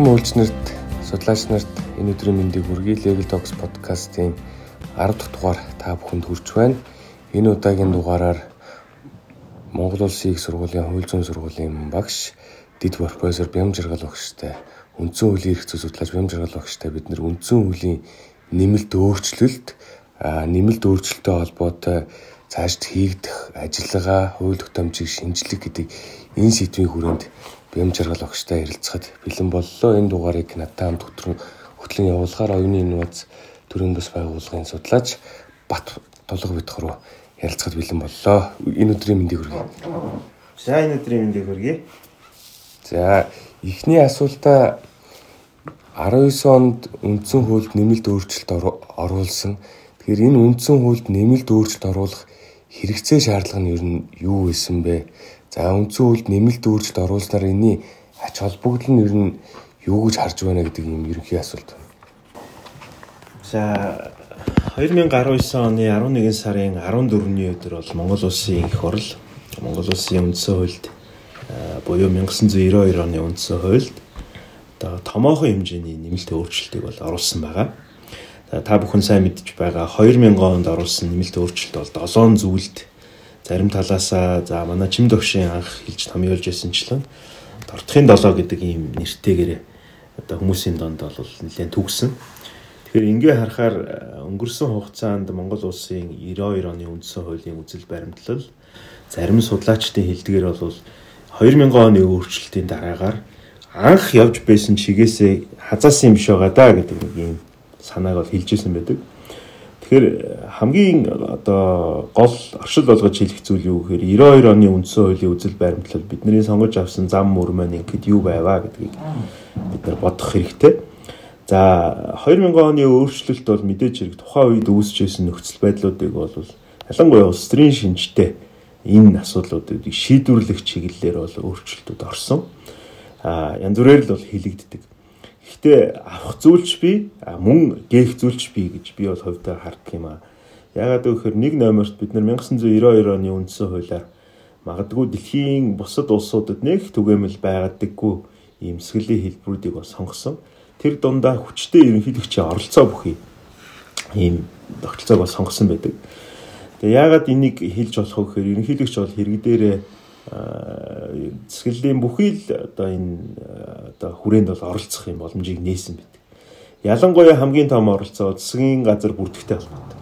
Бүхэн үйлчнэрт, судлаач нарт энэ өдрийн мэндийг хүргэе. Legal Talks podcast-ийн 10 дахь дугаар та бүхэнд хүрч байна. Энэ удаагийн дугаараар Монгол Улсын их сургуулийн хууль зүйн сургуулийн багш Дэд профессор Бям Жаргал багштай үндсэн хуулийн эрх зүй судлаач Бям Жаргал багштай бид нэр үндсэн хуулийн нэмэлт өөрчлөлт нэмэлт өөрчлөлттэй холбоотой цаашд хийгдэх ажиллагаа, хууль тогтоомжийг шинжлэх гэдэг энэ сэдвийн хүрээнд Бям Жаргал багштай ярилцахад бэлэн боллоо. Энэ дугаарыг надтай хамт хөтлөн явуулахаар оюуны нууц төрийн бас байгууллагын судлаач Бат Толго Битх руу ярилцахад бэлэн боллоо. Энэ өдрийн мэндийг хүргэе. За энэ өдрийн мэндийг хүргэе. За эхний асуултаа 19 онд үндсэн хуульд нэмэлт өөрчлөлт оруулсан. Тэгэхээр энэ үндсэн хуульд нэмэлт өөрчлөлт оруулах хэрэгцээ шаардлага нь ер нь юу байсан бэ? За үндсэн хуульд нэмэлт өөрчлөлт оруулснаар энэний ач холбогдол нь ер нь юу гэж харж байна гэдэг юм ерөнхий асуулт. За 2019 оны 11 сарын 14-ний өдөр бол Монгол улсын их хурл Монгол улсын үндсэн хуульд буюу 1992 оны үндсэн хуульд одоо томоохон хэмжээний нэмэлт өөрчлөлтийг бол оруулсан байгаа. Та бүхэн сайн мэдж байгаа 2000 онд оруулсан нэмэлт өөрчлөлт бол 7 зүйлд зарим талаасаа за манай чим төвшин анх хэлж томьёолж байсанчлан дортхын 7 гэдэг ийм нэртэйгээр одоо хүмүүсийн донд бол нэлээд төгсөн. Тэгэхээр ингээ харахаар өнгөрсөн хугацаанд Монгол улсын 92 оны үндсэн хуулийн үзэл баримтлал зарим судлаачдын хэлдгээр бол 2000 оны өөрчлөлтийн дараагаар анх явж байсан чигээсээ хазаасан юм биш байгаа да гэдэг нэг юм санааг бол хэлж ирсэн байдаг. Тэгэхээр хамгийн одоо гол оршил болгож хэлэх зүйл юу гэхээр 92 оны үндсэн хуулийн үзэл баримтлал бидний сонгож авсан зам мөр маань ингэхэд юу байваа гэдгийг бид нар бодох хэрэгтэй. За 2000 оны өөрчлөлт бол мэдээж хэрэг тухайн үед үүсчихсэн нөхцөл байдлуудыг бол ялангуяа улс төрийн шинжтэй энэ асуудлуудыг шийдвэрлэх чиглэлээр бол өөрчлөлтүүд орсон. А янз бүрээр л бол хилэгддэг. Гэхдээ авах зүйлч би мөн гээх зүйлч би гэж би бол хувьдаа харддаг юм а. Яагаад гэвэл нэг номерт бид нар 1992 оны үндсэн хуулиар магадгүй дэлхийн бусад улсуудад нэг түгээмэл байгаадаггүй ийм сэгэлийн хэлбэрүүдийг бол сонгосон. Тэр дундаа хүчтэй ерөнхийлөгчийн оролцоо бүхий ийм тогтолцоог бол сонгосон байдаг. Тэгээ яагаад энийг хэлж болох вэ гэхээр ерөнхийлөгч бол хэрэг дээрээ цэцгэллийн бүхий л одоо энэ одоо хүрээнд бол оролцох юм боломжийг нээсэн байдаг. Ялангуяа хамгийн том оролцоо засгийн газар бүртгэгтэй холбоотой.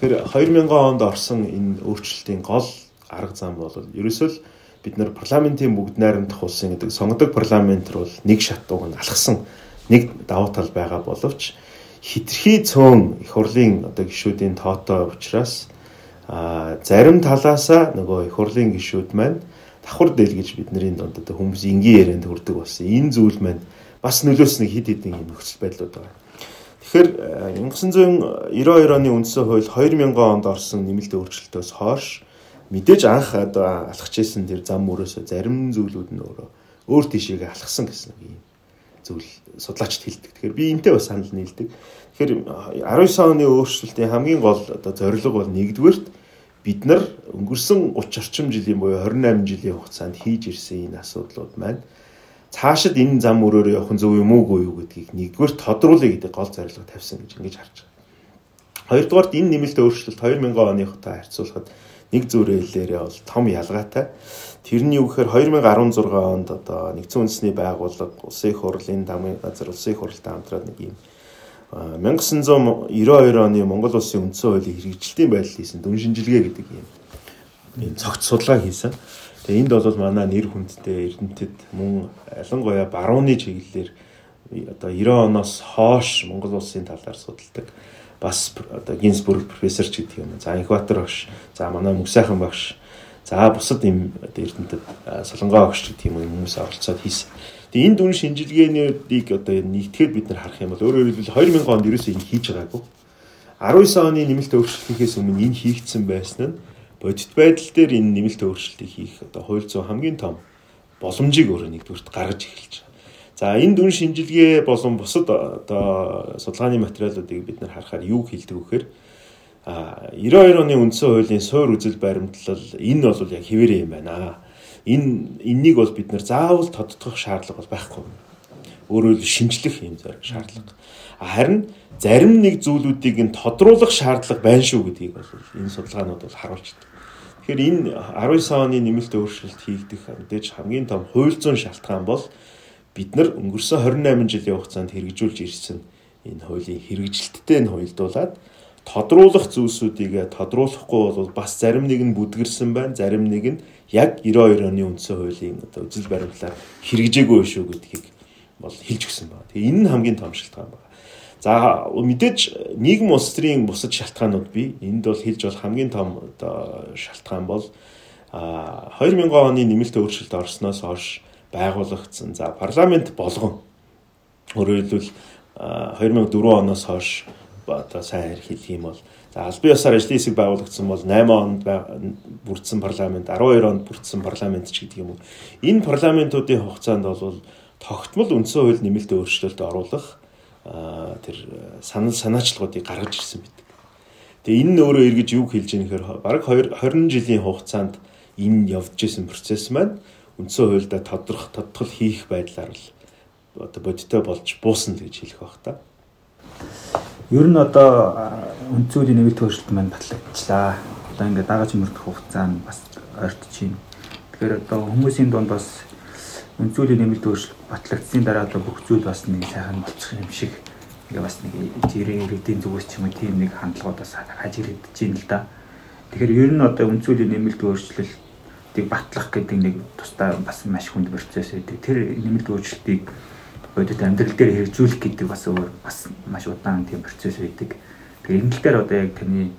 Тэгэхээр 2000 онд орсон энэ өөрчлөлтийн гол арга зам бол ерөөсөө л бид нар парламентын бүгд найрамдах улсын гэдэг сонгодог парламент руу нэг шат уг нь алхсан нэг давуу тал байгаа боловч хитрхи цөөн их хурлын одоо гишүүдийн тоотой учраас зарим талаасаа нөгөө их хурлын гишүүд маань давхар дээл гэж бидний донд одоо хүмүүс энгийн ярианд хүрдэг болсон. Энэ зүйл маань бас нөлөөс нэг хид хідэн юм нөхцөл байдлууд байгаа. Тэгэхээр 1992 оны үндсэн хууль 2000 онд орсон нэмэлт өөрчлөлтөөс хойш мэдээж анх одоо алхаж исэн тэр зам мөрөөсөө зарим зүйлүүд нь өөрөө өөр тишээгээ алхсан гэсэн юм зүйл судлаачд хэлдэг. Тэгэхээр би энтэй бас санал нийлдэг. Тэгэхээр 19 оны өөрчлөлтийн хамгийн гол одоо зорилго бол нэгдүгээрт бид нар өнгөрсөн 30 орчим жилийн буюу 28 жилийн хугацаанд хийж ирсэн энэ асуудлууд маань цаашид энэ зам өрөөрөө явах нь зөв юм уугүй юу гэдгийг нэгдүгээр тодруулъя гэдэг гол зорилго тавьсан гэж ингэж харж байгаа. Хоёрдугаарт энэ нэмэлт өөрчлөлт 2000 оныхтой харьцуулахад нэг зүрээлээрээ бол том ялгаатай. Тэрний юу гэхээр 2016 онд одоо нэгдсэн үндэсний байгууллага улсын их хурлын дамын газар улсын их хурлтай хамтраад нэг юм 1992 оны Монгол улсын үндсэн хуулийн хэрэгжилтийн байдал хийсэн дүн шинжилгээ гэдэг юм. Энэ цогц судалгаа хийсэн. Тэгээ энд бол манай нэр хүндтэй эрдэмтэд мөн ялангуяа барууны чиглэлээр одоо 90 оноос хойш Монгол улсын талаар судалдаг бас одоо Гинсбург профессор ч гэдэг юм. За Инхбатар багш, за манай Мөсайхан багш, за бусад юм одоо эрдэмтэд Солонгоо багш гэдэг юм хүмүүс оролцоод хийсэн. Тэгээ энэ дүн шинжилгээнүүдийг одоо нэгтгэхэд бид нар харах юм бол өөрөөр хэлбэл 2000 онд ерөөсөө энэ хийж байгаагүй. 19 оны нэмэлт өөрчлөлтийнхээс өмнө энэ хийгдсэн байсан нь бодит байдал дээр энэ нэмэлт өөрчлөлтийг хийх одоо хууль зүйн хамгийн том боломжийг өөрөө нэгдүгürt гаргаж эхэлж байгаа. За энэ дүн шинжилгээ болон бусад одоо судалгааны материалуудыг бид нар харахаар юу хэлдэг вэхээр а 92 оны үндсэн хуулийн суур үзэл баримтлал энэ бол яг хэвээрээ юм байна энэ энэнийг бол бид нэр заавал тодтогох шаардлага бол байхгүй. өөрөөр шинжлэх юм шаардлага. Харин зарим нэг зүйлүүдийг нь тодруулах шаардлага байна шүү гэдгийг бол энэ судалгаанууд бол харуулж байна. Тэгэхээр энэ 19 оны нэмэлт өөрчлөлт хийгдэх мэдээж хамгийн том хууль зүйн шалтгаан бол бид нар өнгөрсөн 28 жилийн хугацаанд хэрэгжүүлж ирсэн энэ хуулийн хэрэгжилттэй нь хуйлдуулаад тодруулах зүйлсүүдийг тодруулахгүй бол бас зарим нэг нь бүдгэрсэн байна, зарим нэг нь яг 92 оны үндсэн хуулийн одоо үзэл баримтлаар хэрэгжээгүй шүү гэдгийг бол хэлж өгсөн байна. Тэгээ энэ нь хамгийн том шалтгаан байна. За мэдээж нийгэм улс төрийн бусад шалтгаанууд бий. Энд бол хэлж бол хамгийн том одоо шалтгаан бол а 2000 оны нэмэлт өөрчлөлт орсноос хойш байгуулагдсан. За парламент болгон өөрөөр хэлбэл 2004 оноос хойш одоо сайн хэлэх юм бол за албан ёсоор ажлын хэсэг байгуулагдсан бол 8 онд бүрдсэн парламент 12 онд бүрдсэн парламент ч гэдэг юм уу. Энэ парламентуудын хугацаанд бол тогтмол үндсэн хууль нэмэлт өөрчлөлт оруулах тэр санал санаачлагуудыг гаргаж ирсэн байдаг. Тэгээ энэ нь өөрөө эргэж юу хэлж ийм гэхээр бараг 20 жилийн хугацаанд энэ явж исэн процесс маань үндсэн хуульда тодорхой тодтол хийх байдлаар л одоо бодиттой болж буусна гэж хэлэх байх та. Ер нь одоо үндсүүлийн нэмэлт өөрчлөлт маань батлагдлаа. Одоо ингээд дагаж мөрдөх хугацаа нь бас ойртож байна. Тэгэхээр одоо хүмүүсийн дунд бас үндсүүлийн нэмэлт өөрчлөлт батлагдсны дараа одоо бүх зүйл бас нэг сайхан болчих юм шиг ингээ бас нэг жирийн иргэдийн зүгээс ч юм уу тийм нэг хандлагууд бас хаж ирэгдэж байна л да. Тэгэхээр ер нь одоо үндсүүлийн нэмэлт өөрчлөлт тийг батлах гэдэг нэг тусдаа бас маш хүнд процесс байдаг. Тэр нэмэлт өөрчлөлтийг бодит амьдрал дээр хэрэгжүүлэх гэдэг бас өөр бас маш удаан тийм процесс байдаг. Тэгэхээр энэ дээр одоо яг таны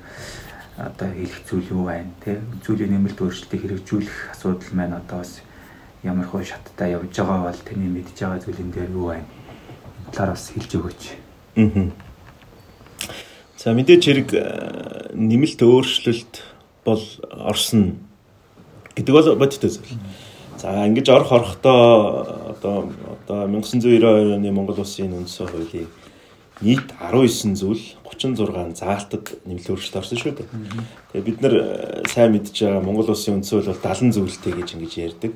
одоо хэлэх зүйл юу байна те зүйлийн нэмэлт өөрчлөлтийг хэрэгжүүлэх асуудал маань одоо бас ямар хөө шаттай явж байгаа бол таны мэдж байгаа зүйлэн дээр юу байна талаар бас хэлж өгөөч. Аа. За мэдээч хэрэг э, нэмэлт өөрчлөлт бол орсон гэдэг бол бодиттой зүйл. За ингэж орох орохдоо одоо одоо 1992 оны Монгол Улсын үндсэн хуулийн нийт 19 зүйл 36 заалтад нэмэлт өөрчлөлт орсон шүү дээ. Тэгээ бид нар э, сайн мэдж байгаа Монгол Улсын үндсэн хууль бол 70 зүйлтэй гэж ингэж ярьдаг.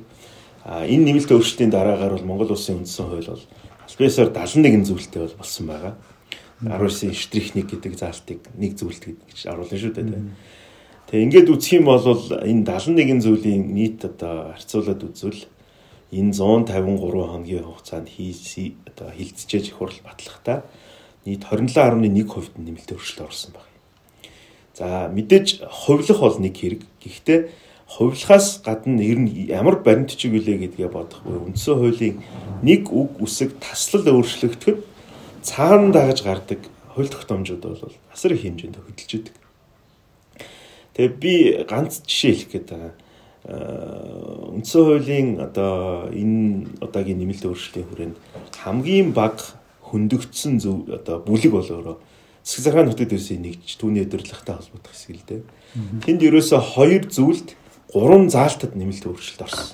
А энэ нэмэлт өөрчлөлтийн дараагаар бол Монгол Улсын үндсэн хууль бол албаасаар 71 зүйлтэй бол болсон байгаа. 19 штрих 1 гэдэг заалтыг нэг зүйлт гэж оруулсан шүү дээ. Тэгээ ингээд үзэх юм бол энэ 71 зүйлийн нийт одоо харьцуулаад үзвэл энэ 153 хоногийн хугацаанд хийсэн одоо хилцчээж их хурл батлахтаа нийт 27.1% нэмэлт өөрчлөлт орсон байна. За мэдээж хувилах бол нэг хэрэг. Гэхдээ хувилахаас гадна ер нь ямар баримт чиг үлээ гэдгээ бодохгүй үндсэн хуулийн нэг үг үсэг таслал өөрчлөгдөхөд цаана дагаж гардаг хууль тогтоомжууд бол асар их хэмжээнд хөдөлж идэг. Тэгээ би ганц жишээ хэлэх гээд байгаа. Э, үндсэн хуулийн одоо энэ удаагийн нэмэлт өөрчлөлтийн хүрээнд хамгийн бага хөндөгдсөн зөв одоо бүлэг бол өөрөө засаг захааны нутагт ерөөсөө нэгж түүний өдөрлөгтэй холбогдох хэсэг л дээ. Тэнд ерөөсөө хоёр зүйлд гурван заалтад нэмэлт өөрчлөлт орсон.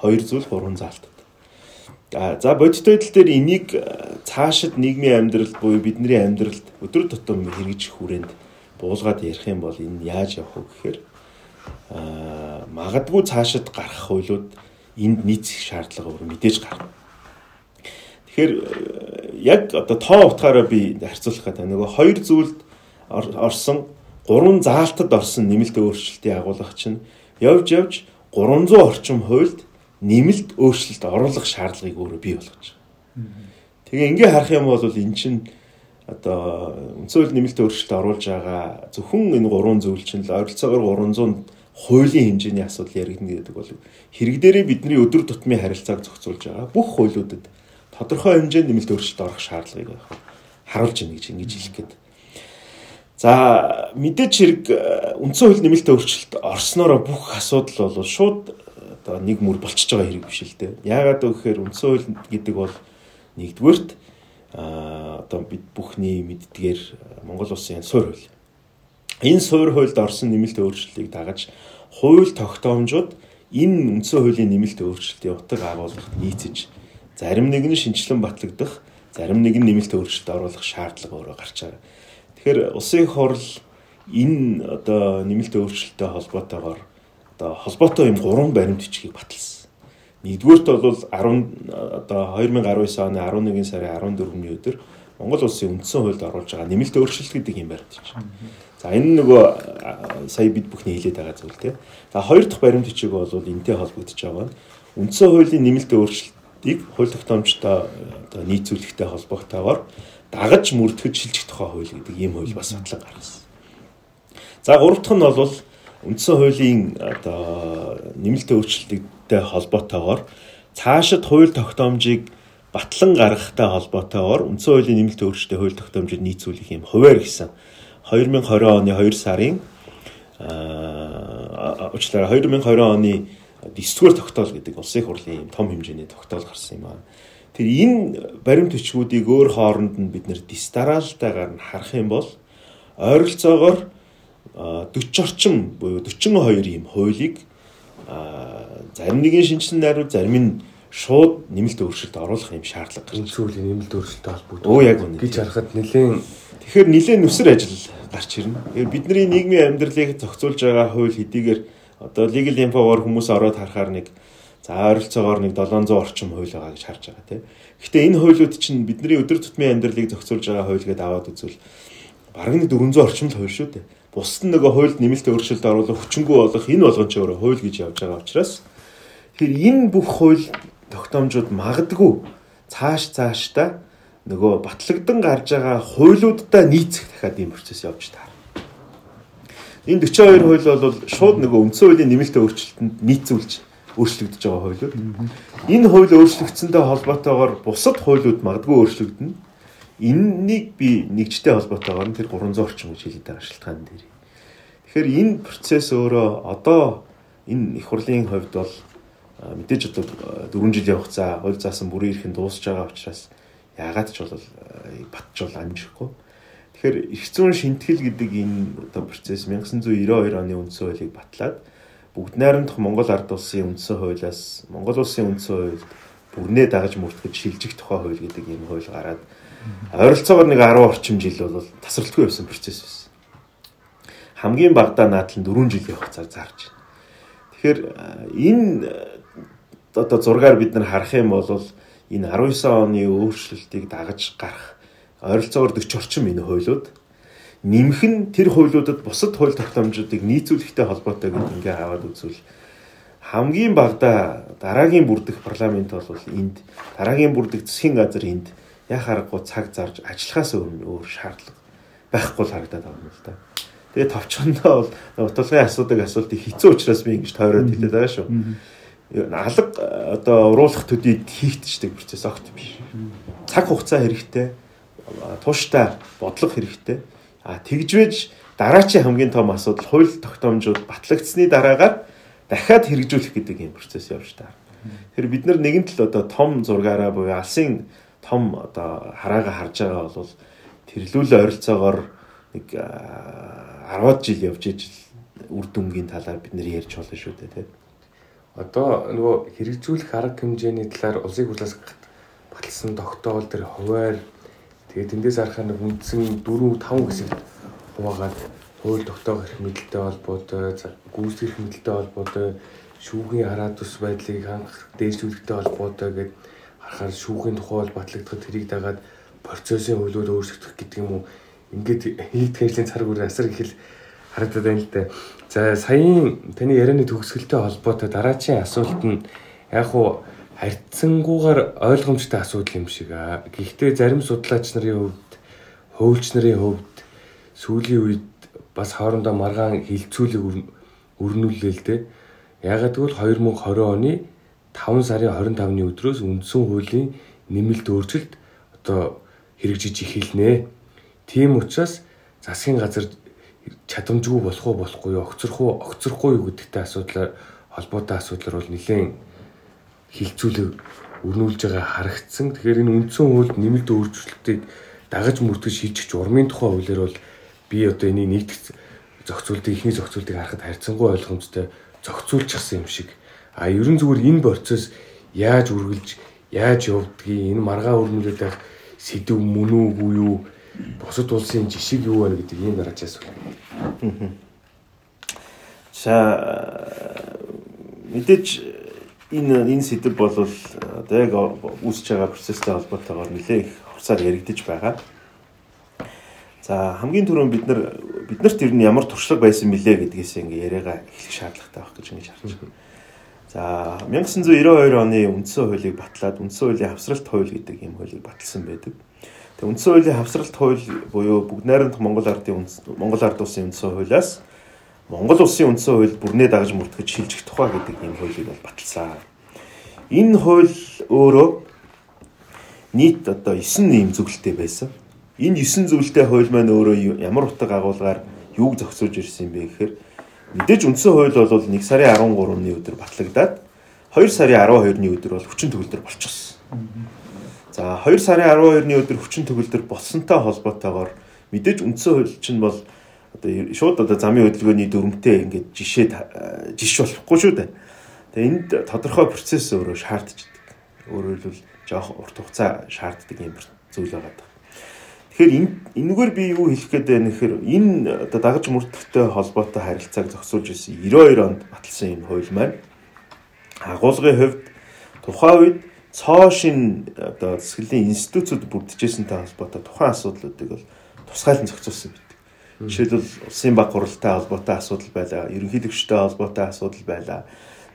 Хоёр зүйл гурван заалтад. За бодит байдал дээр энийг э, цаашид нийгмийн амьдралд буюу бидний амьдралд өдөр тутам хэрэгжих хүрээнд буулгаад ярих юм бол энэ яаж явах вэ гэхээр аа магадгүй цаашид гарах хуйлууд энд нийцэх шаардлага өөр мэдээж гарна. Тэгэхээр яг одоо тоо утгаараа би харьцуулах гэдэг нөгөө хоёр зүйлд орсон гурван заалтад орсон нэмэлт өөрчлөлтийн агуулга чинь явж явж 300 орчим хуульд нэмэлт өөрчлөлт оруулах шаардлагыг өөрөө бий болгож байгаа. Тэгээ ингээ харах юм бол эн чинь одоо үндсөөл нэмэлт өөрчлөлт оруулж байгаа зөвхөн энэ гурван зүйл чинь л ойролцоогоор 300 хуулийн хэмжээний асуудал яригдана гэдэг бол хэрэг дээрээ бидний өдөр тутмын харилцааг зохицуулж байгаа бүх хуулиудад тодорхой хэмжээнд нэмэлт өөрчлөлт орох шаардлагыг харуулж байна гэж ингэж хэлэх гээд. За мэдээч хэрэг үндсэн хууль нэмэлт өөрчлөлт орсноороо бүх асуудал бол шууд одоо нэг мөр болчихж байгаа хэрэг биш л дээ. Яагаад гэвэл үндсэн хууль гэдэг бол нэгдүгээрт одоо бид бүхний мэддгээр Монгол улсын суурь хууль. Энэ суурь хуульд орсон нэмэлт өөрчлөлтийг дагаж хууль тогтоомжууд энэ үндсэн хуулийн нэмэлт өөрчлөлтийн утга агуулгад нийцэж зарим нэг нь шинчлэн батлагдах, зарим нэг нь нэмэлт өөрчлөлт оруулах шаардлага өөрөө гарч байгаа. Тэгэхээр улсын хурл энэ одоо нэмэлт өөрчлөлттэй холбоотойгоор одоо холбоотой юм гурван баримт бичгийг баталсан. Нэгдүгээрт бол 10 одоо 2019 оны 11 сарын 14-ний өдөр Монгол улсын үндсэн хуульд оруулж байгаа нэмэлт өөрчлөлт гэдэг юм баримт чинь. За энэ нөгөө сая бид бүхний хэлээд байгаа зүйл тийм. За хоёр дахь баримт бичиг бол энтэй холбогдож байгаа. Үндсэн хуулийн нэмэлт өөрчлөлтийг хууль тогтоомжтой одоо нийцүүлэхтэй холбоотойгоор дагаж мөрдөхөд шилжих тухай хууль гэдэг ийм хууль бас батлан гаргасан. За гурав дахь нь бол үндсэн хуулийн одоо нэмэлт өөрчлөлттэй холбоотойгоор цаашид хууль тогтоомжийг батлан гаргахтай холбоотойгоор үндсэн хуулийн нэмэлт өөрчлөлттэй хууль тогтоомжид нийцүүлэх юм хуваар гэсэн 2020 оны 2 сарын аа уучлаарай 2020 оны 9-р тогтоол гэдэг улсын хурлын том хэмжээний тогтоол гарсан юм аа. Тэр энэ баримт бичгүүдийг өөр хооронд нь бид нэр дистаралтайгаар нь харах юм бол ойролцоогоор 40 орчим буюу 42 ийм хуулийг зарим нэгэн шинжилсэн найрууд зарим нь шууд нэмэлт өөрчлөлт оруулах юм шаардлага гарч. Сүүлийн нэмэлт өөрчлөлтөд холбогдсон. Оо яг үнэ. Гэж харахад нэлээд тэгэхээр нэлээд нүсэр ажил гарч ирнэ. Тэгэхээр бидний нийгмийн амьдралыг зохицуулж байгаа хууль хэдийгээр одоо legal info-гоор хүмүүс ороод харахаар нэг за ойролцоогоор нэг 700 орчим хууль байгаа гэж харж байгаа тийм. Гэхдээ энэ хуулиуд чинь бидний өдөр тутмын амьдралыг зохицуулж байгаа хууль гэдээ аваад үзвэл бараг нэг 400 орчим л хууль шүү дээ. Бусд нь нөгөө хуульд нэмэлт өөрчлөлт оруулах хүчингү болох энэ болгон ч өөрөө хууль гэж явж байгаа учраас тэгэхээр энэ бүх хууль тогтоомжууд магадгүй цааш цаашдаа нөгөө батлагдан гарч байгаа хуулиудаа нийцэх дахиад ийм процесс явж таар. Энэ 42 хууль бол шууд нөгөө үндсэн хуулийн нэмэлт өөрчлөлтөнд нийцүүлж өөрчлөгдөж байгаа хуулиуд. Энэ хууль өөрчлөгдсөнтэй холбоотойгоор бусад хуулиуд магадгүй өөрчлөгдөнө. Эннийг би нэгжтэй холбоотойгоор тэр 300 орчим гэж хэлээд байгаа шалтгаан дээр. Тэгэхээр энэ процесс өөрөө одоо энэ их хурлын хувьд бол мэдээж одоо 4 жилийн хугацаа хууль заасан бүрийн эрхэн дуусж байгаа учраас яагаад ч бол батж бол амжихгүй. Тэгэхээр эрх зүйн шинтгэл гэдэг энэ одоо процесс 1992 оны үндсэн хуулийг батлаад бүгд найрамдах Монгол ард улсын үндсэн хуулиас Монгол улсын үндсэн хуульд бүрнээ дагаж мөрдөхөд шилжих тухай хууль гэдэг ийм хууль гараад ойролцоогоор нэг 10 орчим жил бол тасралтгүй байсан процесс байсан. Хамгийн багадаа наадлан 4 жилийн хугацаар зарж байна. Тэгэхээр энэ одоо зургаар бид нар харах юм бол энэ 19 оны өөрчлөлтийг дагаж гарах ойролцоогоор 40 орчим энэ хуулиуд нэмэх нь тэр хуулиудад бусад хууль тогтоомжуудыг нийцүүлэхтэй холбоотой гэдэг ингээ аваад үзвэл хамгийн багада дараагийн бүрдэх парламент бол энд дараагийн бүрдэх засгийн газар энд яг харахгүй цаг зарж ажиллахаас өмнө өөр шаардлага байхгүй л харагдаад байгаа юм л да. Тэгээ товчхондоо бол утгалгын асуудаг асуултыг хэцүү учраас би ингэж тойроод хэлээд байгаа шүү алга одоо уруулах төдийд хийгдчихдэг процесс огт биш. Цаг хугацаа хэрэгтэй, тууштай бодлого хэрэгтэй. А тэгжвэж дараачийн хамгийн том асуудал хууль тогтоомжууд батлагдсны дараагаар дахиад хэрэгжүүлэх гэдэг юм процесс явж таар. Тэр бид нар нэгэнт л одоо том зургаараа буюу алсын том одоо хараага харж байгаа бол тэрлүүл ойролцоогоор нэг 10 жил явж ижил үр дүнгийн талаар бид нэр ярьж болно шүү дээ тийм одоо нөгөө хэрэгжүүлэх арга хэмжээний талаар улсын хурлаас баталсан тогтоол төр хуваар тэгээд тэндээс харахаар нэг үндсэн 4 5 хэсэг хуваагаад хууль тогтоох эрх мэдэлтэй холбоотой гүйцэтгэх мэдэлтэй холбоотой шүүхийн хараат ус байдлыг хангах дээшлүүлэхтэй холбоотой гэд харахаар шүүхийн тухай бол батлагдахад тэрийг дагаад процессын хуулиуд өөрчлөгдөх гэдэг юм уу ингээд хийгдэх ажлын цар бүр асар их л харагдаад байна л да. За саяын таны ярианы төгсгөлтэй холбоотой дараачийн асуулт нь яг уу харьцангуйгаар ойлгомжтой асуудал юм шиг аа. Гэхдээ зарим судлаач нарын хувьд, хөвөлч нарын хувьд сүүлийн үед бас хоорондоо маргаан хилцүүлэг өрнүүллээ л дээ. Ягаад гэвэл 2020 оны 5 сарын 25-ны өдрөөс үндсэн хуулийн нэмэлт өөрчлөлт одоо хэрэгжиж эхэлнэ. Тийм учраас засгийн газар чадамжгүй болох уу болохгүй юу огцрох уу огцрохгүй юу гэдэгтэй асуудлаар холбоотой асуудлаар бол нэлээд хилцүүлэг өрнүүлж байгаа харагдсан. Тэгэхээр энэ үндсэн хуульд нэмэлт өөрчлөлтийг дагаж мөрдөж шийдчих урмын тухай хуулиар бол би одоо энийг нэгдэх зохицуултыг ихний зохицуултыг харахад харьцангуй ойлгомжтой зохицуулчихсан юм шиг. А ерөн зүгээр энэ процесс яаж үргэлж яаж явдгийг энэ маргаа өрнүүлээд байх сэдв мөн үгүй юу бусад улсын жишг юу байна гэдэг ийм дараач асуулт. За мэдээж энэ энэ сэдв бол одоо яг үүсэж байгаа процесстэй холбоотойгоор нэлээд их хурцаар яригдж байгаа. За хамгийн түрүүнд бид нар биднэрт ер нь ямар туршлага байсан бilé гэдгээс ингээ яриагаа эхлэх шаардлагатай байх гэж ингэж харж байна. За 1992 оны үндсэн хуулийг батлаад үндсэн хуулийн хавсралт хууль гэдэг ийм хуулийг баталсан байдаг. Тэгээ үндсэн хуулийн хавсралт хууль буюу бүгд найрамд Монгол ардын Монгол ард улсын үндсэн хуулиас Монгол улсын үндсэн хууль бүрнээ дагаж мөрдөхөж шилжих тухай гэдэг ийм хуулийг бол баталсан. Энэ хууль өөрөө нийт одоо 9 нэм зөвлөлттэй байсан. Энэ 9 зөвлөлттэй хууль маань өөрөө ямар утга агуулгаар юуг зохицуулж ирсэн юм бэ гэхээр мэдээж үндсэн хууль бол 1 сарын 13-ны өдөр батлагдаад 2 сарын 12-ны өдөр бол хүчин төгөлдөр болчихсон. За 2 сарын 12-ны өдөр хүчин төгөлдөр болсонтой холбоотойгоор мэдээж үндсэн хууль чинь бол одоо шууд одоо замын хөдөлгөөний дүрмтэй ингээд жишээ жиш болохгүй шүү дээ. Тэгээ энд тодорхой процесс өөрөө шаардчихдаг. Өөрөөр хэлбэл жоох урт хугацаа шаарддаг юм зүйл байгаа. Тэгэхээр энэ энэгээр би юу хэлэх гээд байна гэхээр энэ одоо дагаж мөрдөхтэй холбоотой харилцааг зохицуулж ирсэн 92 онд баталсан энэ хууль маань агуулгын хувьд тухайн үед цоо шин одоо засаглалын институцүүд бүрдчихсэнтэй холбоотой тухайн асуудлуудыг бол тусгайлан зохицуулсан байдаг. Жишээлбэл улсын баг хуралтай холбоотой асуудал байлаа, ерөнхийлөгчтэй холбоотой асуудал байлаа.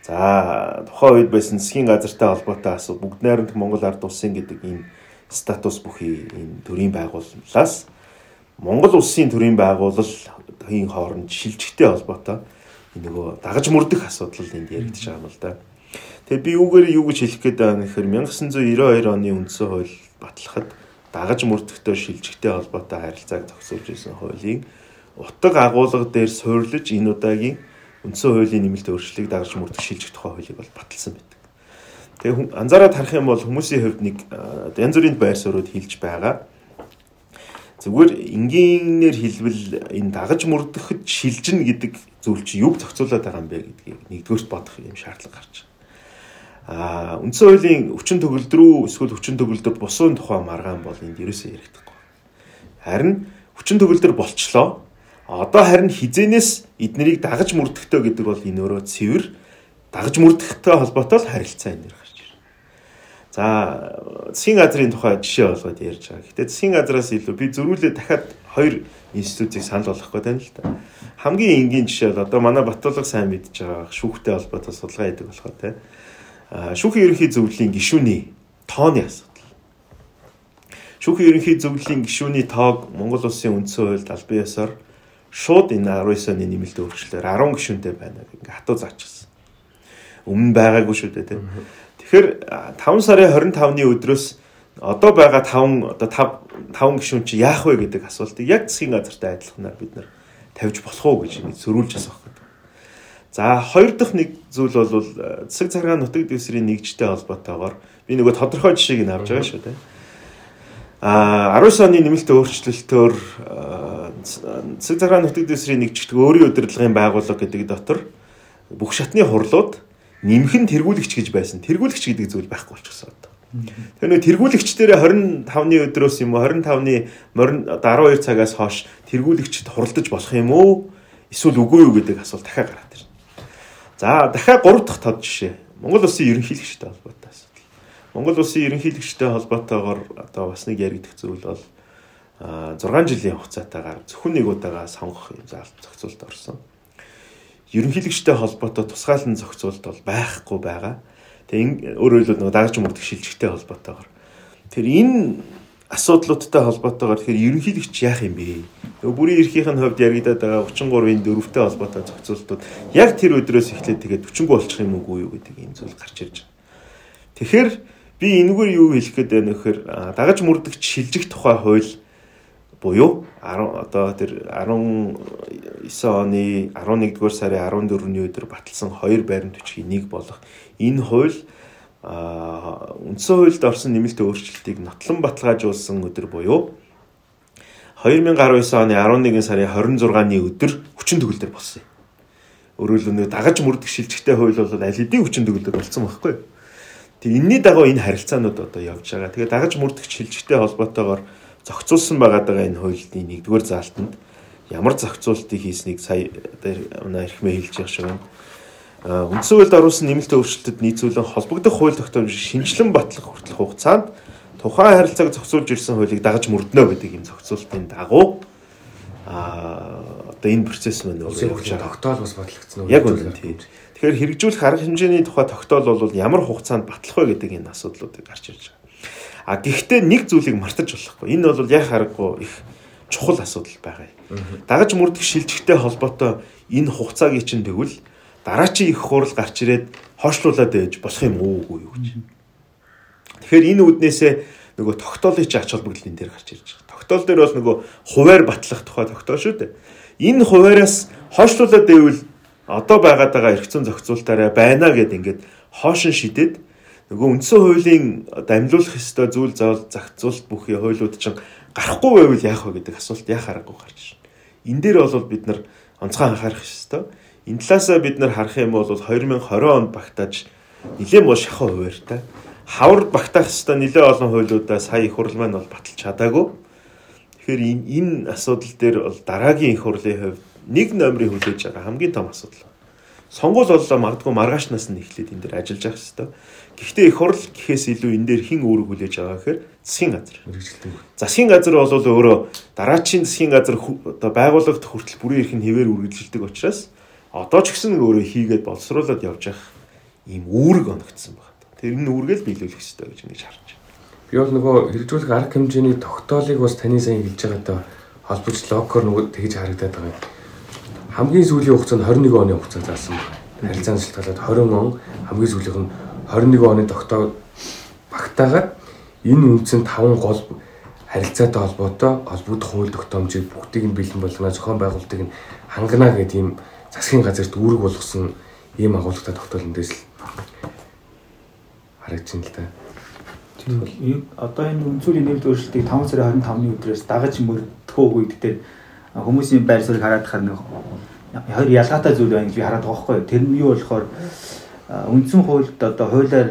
За тухайн үед байсан засгийн газартай холбоотой асуудал бүгд найрамд Монгол ард улсын гэдэг ийм статус бүхий энэ төрийн байгууллагаас Монгол улсын төрийн байгууллагын хооронд шилжихтэй холбоотой нөгөө дагаж мөрдөх асуудал энд яригдж байгаа юм л да. Тэгээ би юугээр юу гэж хэлэх гээд байгаа нөхөр 1992 оны үндсэн хууль батлахад дагаж мөрдөхтэй шилжихтэй холбоотой харилцааг зохицуулж ирсэн хуулийн утга агуулга дээр суйрлаж энэ удаагийн үндсэн хуулийн нэмэлт өөрчлөлийг дагаж мөрдөх шилжих тухай хуулийг бол баталсан байдаг. Тэгээ анзаараад харах юм бол хүмүүсийн хувьд нэг янз бүрийн байр суурьуд хилж байгаа. Зүгээр энгийнээр хэлбэл энэ дагаж мөрдөхөд шилжинэ гэдэг зүйл чи юг зохицуулаад байгаа юм бэ гэдгийг нэгдүгээрт бодох юм шаардлага гарч байна а үндсэн хуулийн хүчин төгөлд рүү эсвэл хүчин төгөлдөд бусуун тухай маргаан бол энд ерөөсөө ярихдаггүй. Харин хүчин төгөлдөр болчлоо. Одоо харин хизэнээс эднэрийг дагаж мөрдөхтэй гэдэг бол энэ өөрөө цэвэр дагаж мөрдөхтэй холбоотой л харилцаа энэ гарч ирнэ. За засгийн газрын тухай жишээ болгоод ярьж байгаа. Гэтэ засгийн газраас илүү би зөрүүлээ дахиад хоёр институтыг санал болгох гэдэг нь л та. Хамгийн энгийн жишээ бол одоо манай Батулга сайн мэдж байгаа шүүхтэй холбоотой судалгаа хийдэг болохоор те шүүхийн ерөнхий зөвлөлийн гишүүний тооны асуудал. Шүүхийн ерөнхий зөвлөлийн гишүүний тоог Монгол улсын үндсэн хуульд албан ёсоор шууд энэ 19 оны нэмэлт өөрчлөлөөр 10 гишүүнтэй байна гэх ингээ хатуу заачихсан. Өмнө байгаагүй шүү дээ тийм. Тэгэхээр 5 сарын 25-ны өдрөөс одоо байгаа 5 одоо 5 5 гишүүн чи яах вэ гэдэг асуултыг яг засгийн газартай адилханаар бид нар тавьж болох уу гэж зөрүүлж асуух За хоёр дахь нэг зүйл бол э, засаг царгаа нутаг дэвсрийн нэгжтэй холбоотойгоор би нөгөө тодорхой жишээг нь авч байгаа шүү дээ. А 19 оны нэмэлт өөрчлөлтөөр э, засаг царгаа нутаг дэвсрийн нэгжт өөрийн удирдлагын байгууллага гэдэг дотор бүх шатны хурлууд нэмхэн тэргүүлэгч гэж байсан. Тэргүүлэгч гэдэг зүйл байхгүй болчихсон одоо. Тэр нэг тэргүүлэгч дээр 25-ны өдрөөс юм уу 25-ны морин 12 цагаас хойш тэргүүлэгчд хуралдаж болох юм уу? Эсвэл үгүй юу гэдэг асуулт дахиад гараад. За дахиад 3 дахь тод жишээ. Монгол улсын ерөнхийлөгчтэй холбоотой асуудал. Монгол улсын ерөнхийлөгчтэй холбоотойгоор одоо бас нэг яригдах зүйл бол 6 жилийн хугацаатаагаар зөвхөн нэг удаага сонгох юм заалт зохицуулт орсон. Ерөнхийлөгчтэй холбоотой тусгаалan зохицуулт бол байхгүй байгаа. Тэгээ өөрөөр хэлбэл нэг дагаж мөрдөх шилжигтэй холбоотойгоор. Тэр энэ асуудлуудтай холбоотойгоор тэгэхээр ерөнхийлөгч яах юм бэ? Бүрийн эрхийн хувьд яригадаад байгаа 33-ийн дөрөвтэй холбоотой зохицуултууд яг тэр өдрөөс эхлээд тэгээд 40 болчих юм уу юу гэдэг ийм зүйл гарч ирж байна. Тэгэхээр би энэгээр юу хэлэх гээд байна вэхээр дагаж мөрдөгч шилжих тухай хууль буюу 10 одоо тэр 19 оны 11-р сарын 14-ний өдөр баталсан хоёр байрны төчгийн нэг болох энэ хууль үндсэн хуульд орсон нэмэлт өөрчлөлтийг нотлон баталгаажуулсан өдөр буюу 2019 оны 11 сарын 26-ны өдөр хүчин төгөлдөр болсон юм. Өөрөөр хэлбэл дагаж мөрдөх шилжигтэй хууль бол аль хэдийн хүчин төгөлдөр болсон байхгүй юу? Тэгээ энэний дагуу энэ харилцаанууд одоо явж байгаа. Тэгээ дагаж мөрдөх шилжигтэй холбоотойгоор зохицуулсан байгаа энэ хуулийн нэгдүгээр заалтанд ямар зохицуултыг хийснийг сая одоо манай эрхмээ хэлж явах шиг байна үндсэн хуульд оруулсан нэмэлт өөрчлөлтөд нийцүүлэн холбогдох хууль тогтоомжийг шинжилэн батлах хүртэлх хугацаанд тухайн харилцааг зохицуулж ирсэн хуулийг дагаж мөрднө гэдэг юм зохицуултын дагуу а одоо энэ процесс маань өөрөө явж байгаа тогтоол бас батлагдсан уу? Яг үнэн тийм. Тэгэхээр хэрэгжүүлэх арга хэмжээний тухай тогтоол бол ямар хугацаанд батлах вэ гэдэг энэ асуудлуудыг гарч ирж байгаа. А гэхдээ нэг зүйлийг мартаж болохгүй. Энэ бол яг харахгүй их чухал асуудал байгаа. Дагаж мөрдөх шилжихтэй холбоотой энэ хугацааг чинь тэгвэл дараачийн их хурал гарч ирээд хойшлуулад ээж болох юм уу үгүй юу гэж. Тэгэхээр энэ үднээсээ нөгөө тогтоолын ч ач холбогдлын дээр гарч ирж байгаа. Тогтоол дээр бол нөгөө хуваар батлах тухай тогтоол шүү дээ. Энэ хуваараас хойшлуулад байвал одоо байгаад байгаа зүйн зохицуултаараа байна гэд ингээд хоошин шидэд нөгөө үндсэн хуулийн дамжуулах ёстой зүйл заавал зохицуулт бүхий хуулиуд чинь гарахгүй байвал яах вэ гэдэг асуулт яах аргагүй гарч ирнэ. Энэ дээр бол бид нар онцгой анхаарах ёстой. Энэ талаасаа бид нар харах юм бол 2020 онд багтааж нэлээд муу шахуу хуваартай. Хавар багтаах ёстой нэлээд олон хуулиудаа сая их хурл маань бол баталж чадаагүй. Тэгэхээр энэ энэ асуудал дээр бол дараагийн их хурлын хувьд нэг номерыг хүлээж байгаа хамгийн том асуудал. Сонгуул боллоо магадгүй маргаашнаас нь эхлээд энэ дээр ажиллаж явах хэрэгтэй. Гэхдээ их хурл гэхээс илүү энэ дээр хэн үүрэг хүлээж байгаа гэхээр засгийн газар. Засгийн газар бол өөрөө дараачийн засгийн газар одоо байгууллагт хүртэл бүрийн эрх нь хэвээр үргэлжилдэг учраас одоо ч гэсэн өөрөө хийгээд боловсруулад явж явах ийм үүрэг оногдсон байна. Тэр энэ үүргээл биелүүлэх хэрэгтэй гэж ингэж харж Би бол нөгөө хэрэгжүүлэх арга хэмжээний тогтоолыг бас таны сайн хэлж байгаатай холбож локор нөгөө тэгж харагдаад байгаа юм. Хамгийн сүүлийн хугацаанд 21 оны хугацаа заасан байна. Харилцааны шалтгаалаад 20 он хамгийн сүүлийнх нь 21 оны тогтоо багтаагаад энэ үндсэн 5 гол харилцаатай холбоотой холбогдох хууль тогтоомжийг бүгдийг нь бэлэн болгоно зохион байгуулалтыг нь хангана гэдэг ийм засгийн газарт үүрэг болгосон ийм агуулгатай тогтоол эндээс л харагдсан л та. Одоо энэ үнцүүлийн нэмэлт өөрчлөлтийг 5 сарын 25-ны өдрөөс дагаж мөрдөхөө үедээ хүмүүсийн байр суурийг хараад хахаар нэг хоёр ялгаатай зүйл байна гэж би хараад байгаа байхгүй. Тэр нь юу болохоор үндсэн хуульд одоо хуулиар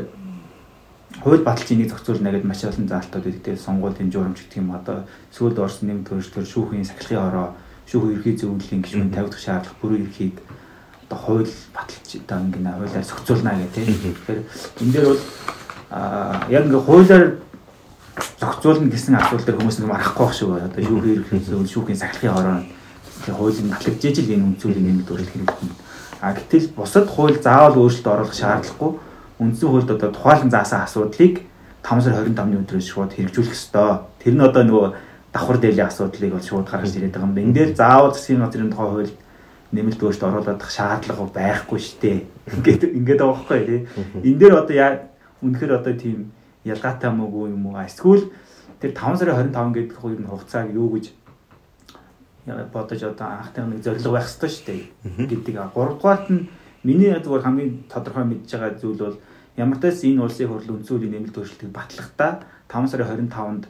хууль баталчийн нэг зохицуулна гэдэг маш олон заалтууд байдаг. Тэгээд сонгуулийн журамч гэх юм одоо сүүлд орсон нэмэлт өөрчлөлтөөр шүүхийн сахилгын ороо шүүхийн ерхий зөвлөлийн гишүүн тавигдах шаардлага бүрэн ерхийг одоо хууль баталч одоо ингэ хуулиар зохицуулна гэх тийм. Тэгэхээр энэ дээр бол яг ингээ хуулиар зохицуулна гэсэн асуудал дээр хүмүүс нэг марахгүй байх шиг байна. Одоо юу хэрэг зүйл шүүхийн сахилгын хороо тэгээ хуулийн натлагдж ижил энэ үнцүүлийн нэмэлт өөрчлөлт хэрэгжих. А гэтэл бусад хууль заавал өөрчлөлт оруулах шаардлагагүй үндсэн хуульд одоо тухайлан заасан асуудлыг 5 сар 25-ны өдрөөс шууд хэрэгжүүлэх ёстой. Тэр нь одоо нөгөө давхар дээлийн асуудлыг бол шууд гаргаж ирээд байгаа юм байна. Энд дээр заавал засгийн газрын тухай хууль нэмэлт өөрчлөлт оруулах шаардлага байхгүй шүү дээ. Ингээд ингээд байгаа байхгүй тий. Энэ дээр одоо үнэхээр одоо тийм ялгаатай мөгүй юм уу? Эсвэл тэр 5 сарын 25 гэдэг хоёр хугацааг юу гэж бодож одоо анхтай нэг зорилго байх ёстой шүү дээ гэдэг. А 3 дугаарт нь миний зүгээр хамгийн тодорхой мэдж байгаа зүйл бол ямар ч тач энэ улсын хурл үндсүүлийн нэмэлт өөрчлөлтийг батлахдаа 5 сарын 25-нд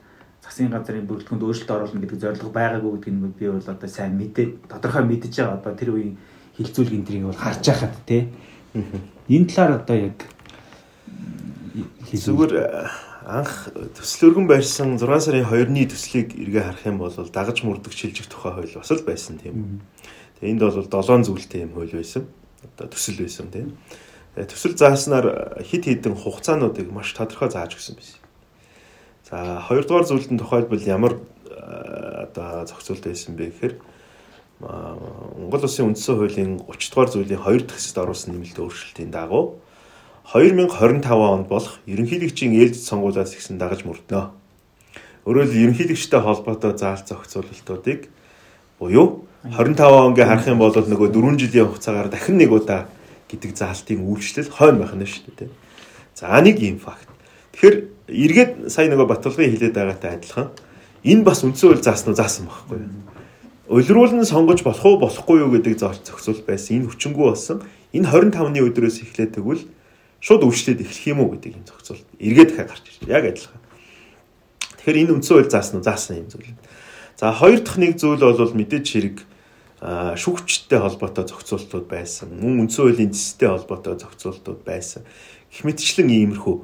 засгийн газрын бүрэлдэхүүнд өөрчлөлт оруулна гэдэг зорилго байгаагүй гэдгийг нь би бол одоо сайн мэдээ тодорхой мэдж байгаа. Одоо тэр үеийн хилцүүлгийн тэрийг бол харж байхад тий. Энэ талаар одоо яг Зүгээр э, анх төсөл өргөн барьсан 6 сарын 2-ны төслийг эргээ харах юм бол дагаж мөрдөх шилжих тухай хууль бас л байсан тийм. Тэгээ энд бол 7 зүйлтэй юм хууль байсан. Одоо төсөл байсан тийм. Төсөл зааснаар хит хитэн хугацаануудыг маш тодорхой зааж өгсөн байсан. За хоёрдугаар зүйлд нь тохиолбол ямар э, одоо зохицуулт байсан бэ гэхээр Монгол Улсын үндсэн хуулийн 30 дугаар зүйлийн 2 дахь хэсэгт оруулсан нэмэлт өөрчлөлтийн дагуу 2025 онд болох ерөнхийлөгчийн ээлжид сонгуулиас ихсэн дагаж мөрднө. Өөрөөр хэл ерөнхийлөгчтэй холбоотой заалт зохицуулалтуудыг буюу 25 онгийн харах юм бол нөгөө 4 жилийн хугацаагаар дахин нэг удаа гэдэг заалтын үйлчлэл хойно байх нь шүү дээ. За нэг юм факт. Тэгэхээр эргээд сая нөгөө Батулгын хэлээд байгаатай адилхан энэ бас үндсэн хууль заасан уу заасан байхгүй юу? Улируулан сонгож болох уу болохгүй юу гэдэг зохицуул байсан. Энэ хүчингү болсон. Энэ 25-ны өдрөөс эхлээд тэгвэл шууд өвчлөөд эхлэх юм уу гэдэг юм зохицуулт эргээд дахиад гарч ирж яг адилхан. Тэгэхээр энэ үндсэн хууль заасан уу заасан юм зүйл. За хоёр дахь нэг зүйл бол мэдээж хэрэг шүүгчтэй холбоотой зохицуултууд байсан. Мөн үндсэн хуулийн зэстэй холбоотой зохицуултууд байсан. Гэх мэтчлэн иймэрхүү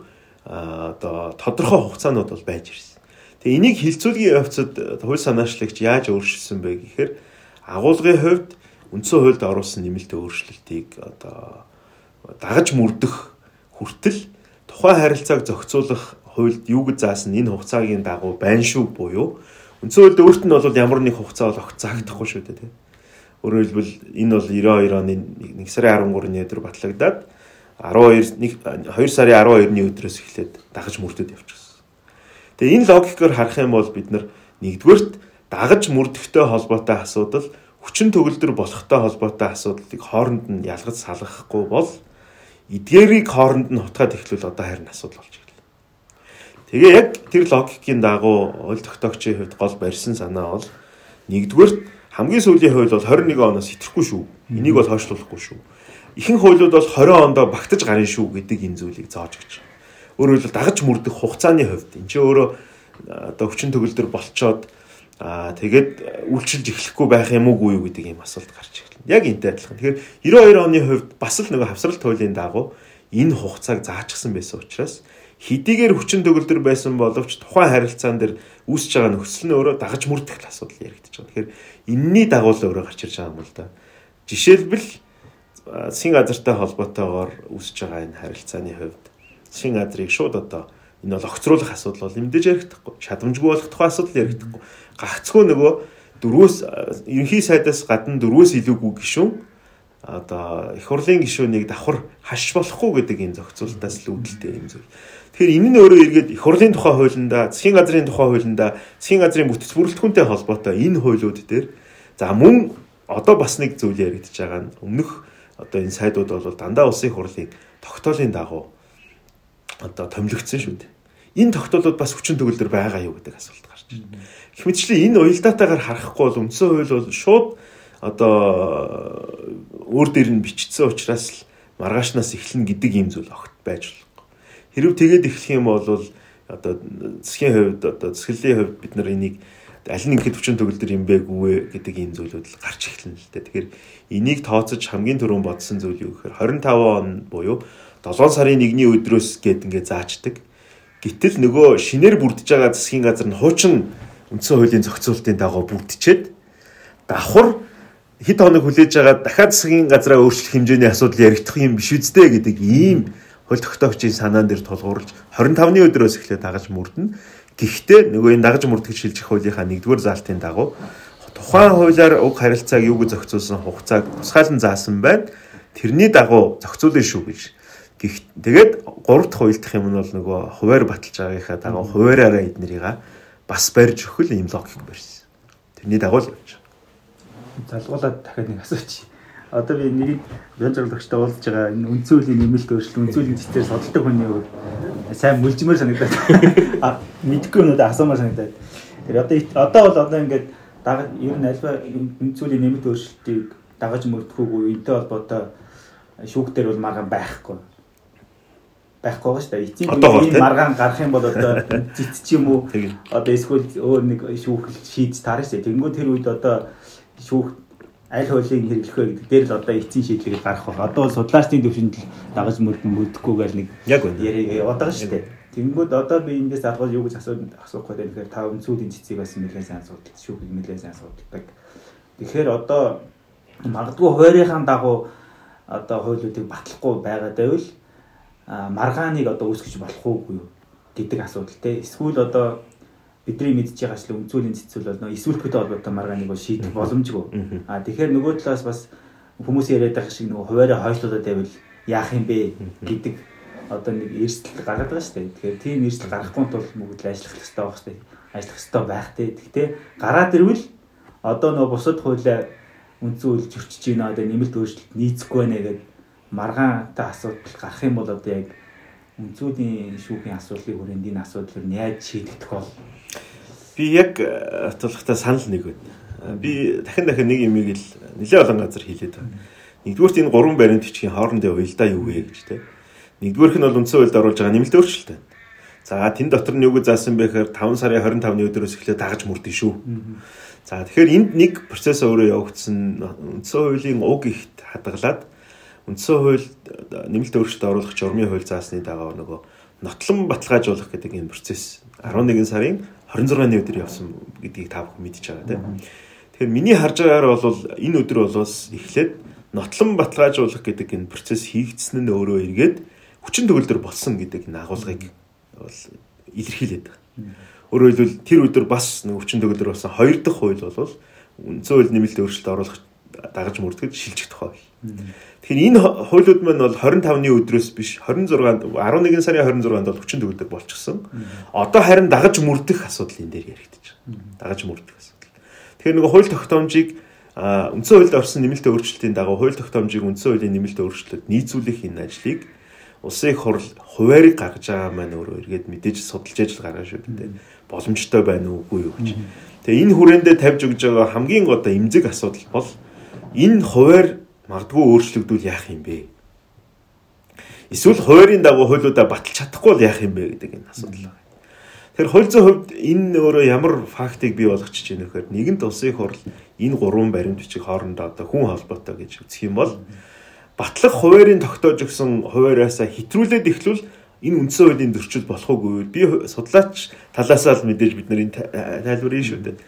одоо тодорхой хугацаанууд бол байж ирсэн. Тэгээ энийг хилцүүлгийн явцад хууль санаачлагч яаж өөрчилсөн бэ гэхээр агуулгын хувьд үндсэн хуульд оруулсан нэмэлт өөрчлөлтийг одоо дагаж мөрдөх хүртэл тухайн харилцааг зохицуулах хуульд юу гэж заасан энэ хугацаагийн дагуу байна шүү буюу үндсэн хуульд өөрт нь бол ямар нэг хугацаа бол огт заагдахгүй шүү дээ тийм. Өөрөөр хэлбэл энэ бол 92 оны 1 сарын 13-ны өдөр батлагдаад 12 2 сарын 12-ны өдрөөс эхлээд дагаж мөрдөд явчихсан. Тэгээ энэ логикоор харах юм бол бид нар нэгдүгээрт дагаж мөрдөхтэй холбоотой асуудал хүчин төгөлдөр болохтой холбоотой асуудлыг хооронд нь ялгаж салгахгүй бол эдгээрийг хооронд нь хутгаад эхлүүл одоо харин асуудал болж ирлээ. Тэгээ яг тэр логикийн дагуу ойл тогтоогчийн хувьд гол барьсан санаа бол нэгдүгээр хамгийн сүүлийн хууль бол 21 оноос хэтрэхгүй шүү. Энийг бол хойшлуулахгүй шүү. Ихэнх хуулиуд бол 20 онд багтаж гарна шүү гэдэг энэ зүйлийг зааж өгч байна. Өөрөөр хэлбэл дагаж мөрдөх хугацааны хувьд энэ чинь өөрөө одоо хүчин төгөлдөр болцоод Аа тэгээд үйлчилж эхлэхгүй байх юм уугүй юу гэдэг ийм асуулт гарч ирлээ. Яг энтэй адилхан. Тэгэхээр 92 оны хувьд бас л нөгөө хавсралт хуулийн дагуу энэ хугацааг заачсан байсан учраас хэдийгээр хүчин төгөлдөр байсан боловч тухайн харилцаан дээр үүсэж байгаа нөхцөл нь өөрөө дагаж мөрдөх асуудал яригдчихэж байгаа. Тэгэхээр энэний дагуу л өөрөө гарч ирж байгаа юм л да. Жишээлбэл засгийн газартай холбоотойгоор үүсэж байгаа энэ харилцааны хувьд засгийн газрыг шууд одоо энэ бол огцруулах асуудал бол мэдээж яригдахгүй. Шадамжгүй болох тухай асуудал яригдахгүй гагцхөө нөгөө дөрвөөс ерөнхий сайдаас гадна дөрвөөс илүүгүй гишүүн одоо их хурлын гишүүнийг давхар хаш болохгүй гэдэг энэ зохицуултаас л үүдэлтэй юм зүйл. Тэгэхээр энэ нь өөрөө эргээд их хурлын тухай хуулиндаа, засгийн газрын тухай хуулиндаа, засгийн газрын бүтэц бүрэлдэхүүнтэй холбоотой энэ хуулиуд дээр за мөн одоо бас нэг зүйл яригдж байгаа нь өмнөх одоо энэ сайдууд бол дандаа улсын хурлын тогтоолын дагуу одоо томилогдсон шүү дээ. Энэ тогтоолууд бас хүчин төгөлдөр байгаа юу гэдэг асуулт гарч байна. Их мэтчлэн энэ уялдаатайгаар харахгүй бол үндсэн хууль бол шууд одоо өөр дээр нь бичсэн учраас л маргаашнаас эхлэн гэдэг юм зүйл огт байж болохгүй. Хэрв тэгээд эхлэх юм бол одоо засгийн хувьд одоо засаглалын хувьд бид нар энийг аль нь ихэд хүчин төгөлдөр юм бэ гүвэ гэдэг энэ зүйлүүд л гарч эхэлнэ л дээ. Тэгэхээр энийг тооцож хамгийн түрүүн бодсон зүйл юу гэхээр 25 он буюу 7 сарын 1-ний өдрөөс гээд ингээ заачдаг. Гэтэл нөгөө шинээр бүрдэж байгаа засгийн газар нь хуучин үндсэн хуулийн зохицуултын дагуу бүрдчихэд давхар хэд хоног хүлээж байгаа дахиад засгийн газраа өөрчлөх хэмжээний асуудал яригдах юм биш үсттэй гэдэг ийм хууль тогтоогчийн санаан дээр тулгуурлаж 25-ны өдрөөс эхлээд дагаж мөрдөн. Гэхдээ нөгөө энэ дагаж мөрдөх шилжих хуулийнхаа нэгдүгээр заалтын дагуу тухайн хуулиар уг харилцааг юу гэж зохицуулсан хугацааг тусгаалan заасан байна. Тэрний дагуу зохицуулна шүү гэж. Тэгээд гурав дахь хуульдах юм нь бол нөгөө хуваар баталж байгаагийнхаа дагуу хуваараараа эднэрийг бас барьж өгөх юм логик барьсан. Тэрний дагуу л явж байгаа. Залгуулаад дахиад нэг асууч. Одоо би нэг бян зорилгочтой уулзж байгаа энэ үнцүүлийн нэмэлт өөрчлөлт үнцүүлийн цэцээр судалдаг хүний хувьд сайн мүлжмээр санагдаад а мэдхгүй нүд асуумаар санагдаад. Тэр одоо одоо бол одоо ингээд дага ер нь альва үнцүүлийн нэмэлт өөрчлөлтийг дагаж мөрдөхгүй энтэй холбоотой шүүхтэр бол маргаан байхгүй байхгүй байгаа шүү дээ. Эцсийн үеийн маргаан гарах юм бол одоо зэт ч юм уу одоо эсвэл өөр нэг шүүх шийдэж таарна шүү дээ. Тэнгүү тэр үед одоо шүүх аль хуулийн хэрэглэх вэ гэдэг дээр л одоо эцсийн шийдлийг гарах байна. Одоо бол судлаачдын төвшөнд л дагаж мөрдөн мөрдөхгүй гэл нэг яг үнэ яриа яваад байгаа шүү дээ. Тэнгүүд одоо би эндээс алгал юу гэж асуух асуух гэдэг тэгэхээр та өнцүүдийн цэцгийг бас нэлээд сайн асуудал шүүхийг нэлээд сайн асуудалдаг. Тэгэхээр одоо магадгүй хуурийнхаа дагуу одоо хуулиудыг батлахгүй байгаа дэвэл маргааныг одоо үүсгэж болох уугүй гэдэг асуудал те. Эсвэл одоо бидний мэдж байгаа л өмцөлийн цэцүүл бол нөө эсвэлттэй холбоотой маргааныг бол шийдэх боломжгүй. А тэгэхээр нөгөө талаас бас хүмүүс яриад байгаа шиг нөгөө хуваараа хойшлуулаад байвал яах юм бэ гэдэг одоо нэг эрсдэл гаргаад байгаа шүү дээ. Тэгэхээр тийм эрсдэл гарахгүй тул бүгд л ажиллах хэрэгтэй байх хэрэгтэй. Ажиллах хэрэгтэй байх те. Гэхдээ гараад ирвэл одоо нөгөө бусад хуулиа үйл зөрчиж байна одоо нэмэлт өөрчлөлт нийцэхгүй байна гэдэг маргаантай асуудал гарах юм бол одоо яг үнцүүдийн шүүхийн асуудлыг хүрээнд энэ асуудлыг яаж шийдэгдэх бол би яг э, санал нэг байна. Би дахин дахин нэг юмыг л нэлээд олон газар хэлээд байна. Нэгдүгürt энэ гурван баримт бичгийн хоорондын уялдаа юу вэ гэж те. Нэгдүгüрх нь бол үндсэн уялд оруулж байгаа нэмэлт өөрчлөлт байна. За тэн дотор нь юу гэж заасан бэ гэхээр 5 сарын 25-ны өдрөөс эхлээд дагаж мөрдөн шүү. За тэгэхээр энд нэг процесс өөрөө явагдсан үндсэн хуулийн уг ихт хадгалаад үндсэн хууль нэмэлт өөрчлөлт оруулах журмын хууль заасны дагав нөгөө нотлон баталгаажуулах гэдэг энэ процесс 11 сарын 26-ны өдөр явсан гэдгийг та бүхэн мэдчихэж байгаа тийм. Тэгэхээр миний харж байгаагаар бол энэ өдөр болоос эхлээд нотлон баталгаажуулах гэдэг энэ процесс хийгдсэн нь өөрөө эргээд хүчин төгөлдөр болсон гэдэг энэ агуулгыг бол илэрхийлээд байгаа. Өөрөөр хэлбэл тэр өдөр бас нэг хүчин төгөлдөр болсон хоёр дахь хууль бол үндсэн хууль нэмэлт өөрчлөлт оруулах дагаж мөрдөгд шилжих тухай. Тэгэхээр энэ хуулиуд маань бол 25-ны өдрөөс биш 26 11 сарын 26-нд бол хүчин төгөлдөр болчихсон. Одоо харин дагаж мөрдөх асуудал энэ дээр яригдчих. Дагаж мөрдөх асуудал. Тэгэхээр нөгөө хууль тогтоомжийг үндсэн хуульд орсон нэмэлт өөрчлөлтийн дагуу хууль тогтоомжийг үндсэн хуулийн нэмэлт өөрчлөлтөд нийцүүлэх энэ ажлыг улсын их хурл хуваарийг гаргаж байгаа маань өөрөө эргээд мэдээж судалж ажил гаргаж шүү дээ. Боломжтой байна уугүй юу гэж. Тэгээ энэ хүрээндээ тавьж өгж байгаа хамгийн одоо эмзэг асуудал бол энэ хуваар магадгүй өөрчлөгдвөл яах юм бэ? Эсвэл хуваарийн дагуу хуулиудаа баталж чадахгүй бол яах юм бэ гэдэг энэ асуудал байна. Тэгэхээр хууль зүйн хувьд энэ өөрөө ямар фактыг бий болгочих чинь нөхөр нэгэнт улсын хурл энэ гурван баримт бичиг хоорондоо одоо хүн холбоотой гэж үзэх юм бол батлах хуваарийн тогтоож өгсөн хуваараасаа хитрүүлээд эхлүүл энэ үндсэн хуулийн зөрчил болох уугүй. Би судлаач талаасаа л мэдээж бид нарын тайлбарыг шүү дээ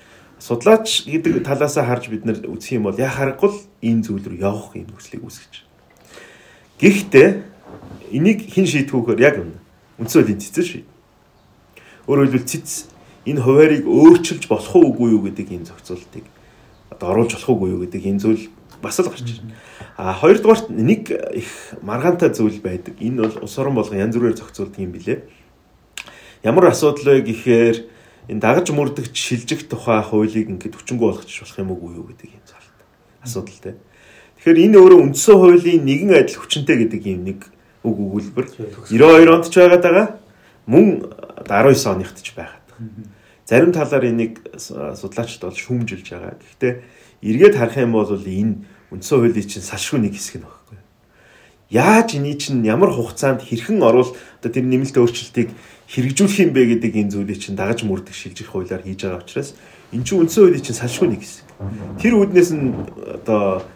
судлаач гэдэг талаасаа харж бид нар үзэх юм бол яа харахгүй энэ зүйл рүү явах юм нөхцөлийг үүсгэж. Гэхдээ энийг хэн вөхөр яг үнэ. Үндсэл энэ цэцэр шийд. Өөрөөр хэлбэл цэц энэ хуваарийг өөрчилж болох уугүй юу гэдэг энэ зохицуултыг одоо оруулж болох уугүй юу гэдэг энэ зүйл бас л гарч ирнэ. А хоёрдугаарт нэг их маргаантай зүйл байдаг. Энэ бол улс орон болгон янз бүрээр зохицуулдаг юм билэ. Ямар асуудал вэ гэхээр энэ дагаж мөрдөгч шилжих тухай хуулийг ингээд хүчингү болгочих болох юм уу юу гэдэг юм цаалт. Асуудалтай. Тэгэхээр энэ өөрөө үндсэн хуулийн нэгэн адил хүчинтэй гэдэг юм нэг үг өгүүлбэр 92 онд ч байгаад байгаа. Мөн 19 оныхт ч байгаад байгаа. Зарим талаар энийг судлаачид бол шүүмжилж байгаа. Гэхдээ эргээд харах юм бол энэ үндсэн хуулийн чинь салшгүй нэг хэсэг нь багхгүй. Яаж эний чинь ямар хугацаанд хэрхэн орвол одоо тэр нэмэлт өөрчлөлтийг хэрэгжүүлэх юм бэ гэдэг энэ зүйлийг чинь дагаж мөрдөх шилжих хуулиар хийж байгаа учраас эн чинь үндсэн хуулийн чинь салшгүй нэг хэсэг. Тэр үүднээс нь одоо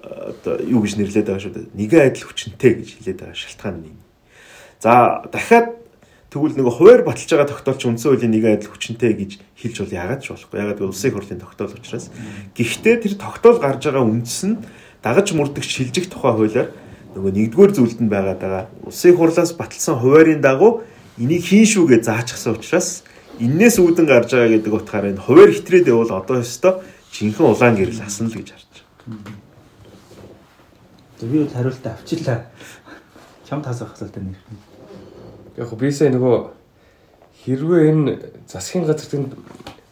одоо юу гэж нэрлэдэг байгаа шүү дээ. Нэгэн адил хүчнтэй гэж хэлээд байгаа шалтгаан нь. За дахиад тэгвэл нөгөө хуваар баталж байгаа тогтоолч үндсэн хуулийн нэгэн адил хүчнтэй гэж хэлж бол яагаад ч болохгүй. Яагаад гэвэл улсын хурлын тогтоол учраас. Гэхдээ тэр тогтоол гарч байгаа үндэс нь дагаж мөрдөх шилжих тухай хуулиар нөгөө нэгдүгээр зүйлд нь байгаа. Улсын хурлаас баталсан хуваарийн дагуу энийг хийн шүүгээ заачихсан учраас эннээс үүдэн гарч байгаа гэдэг утгаараа энэ хуваар хитрээд явал одоо өстой жинхэнэ улаан гэрэл асна л гэж харж байна. Би бол хариултаа авчиллаа. Чам таасах асуултаа нэр. Яг бисээ нөгөө хэрвээ энэ засгийн газар тэнд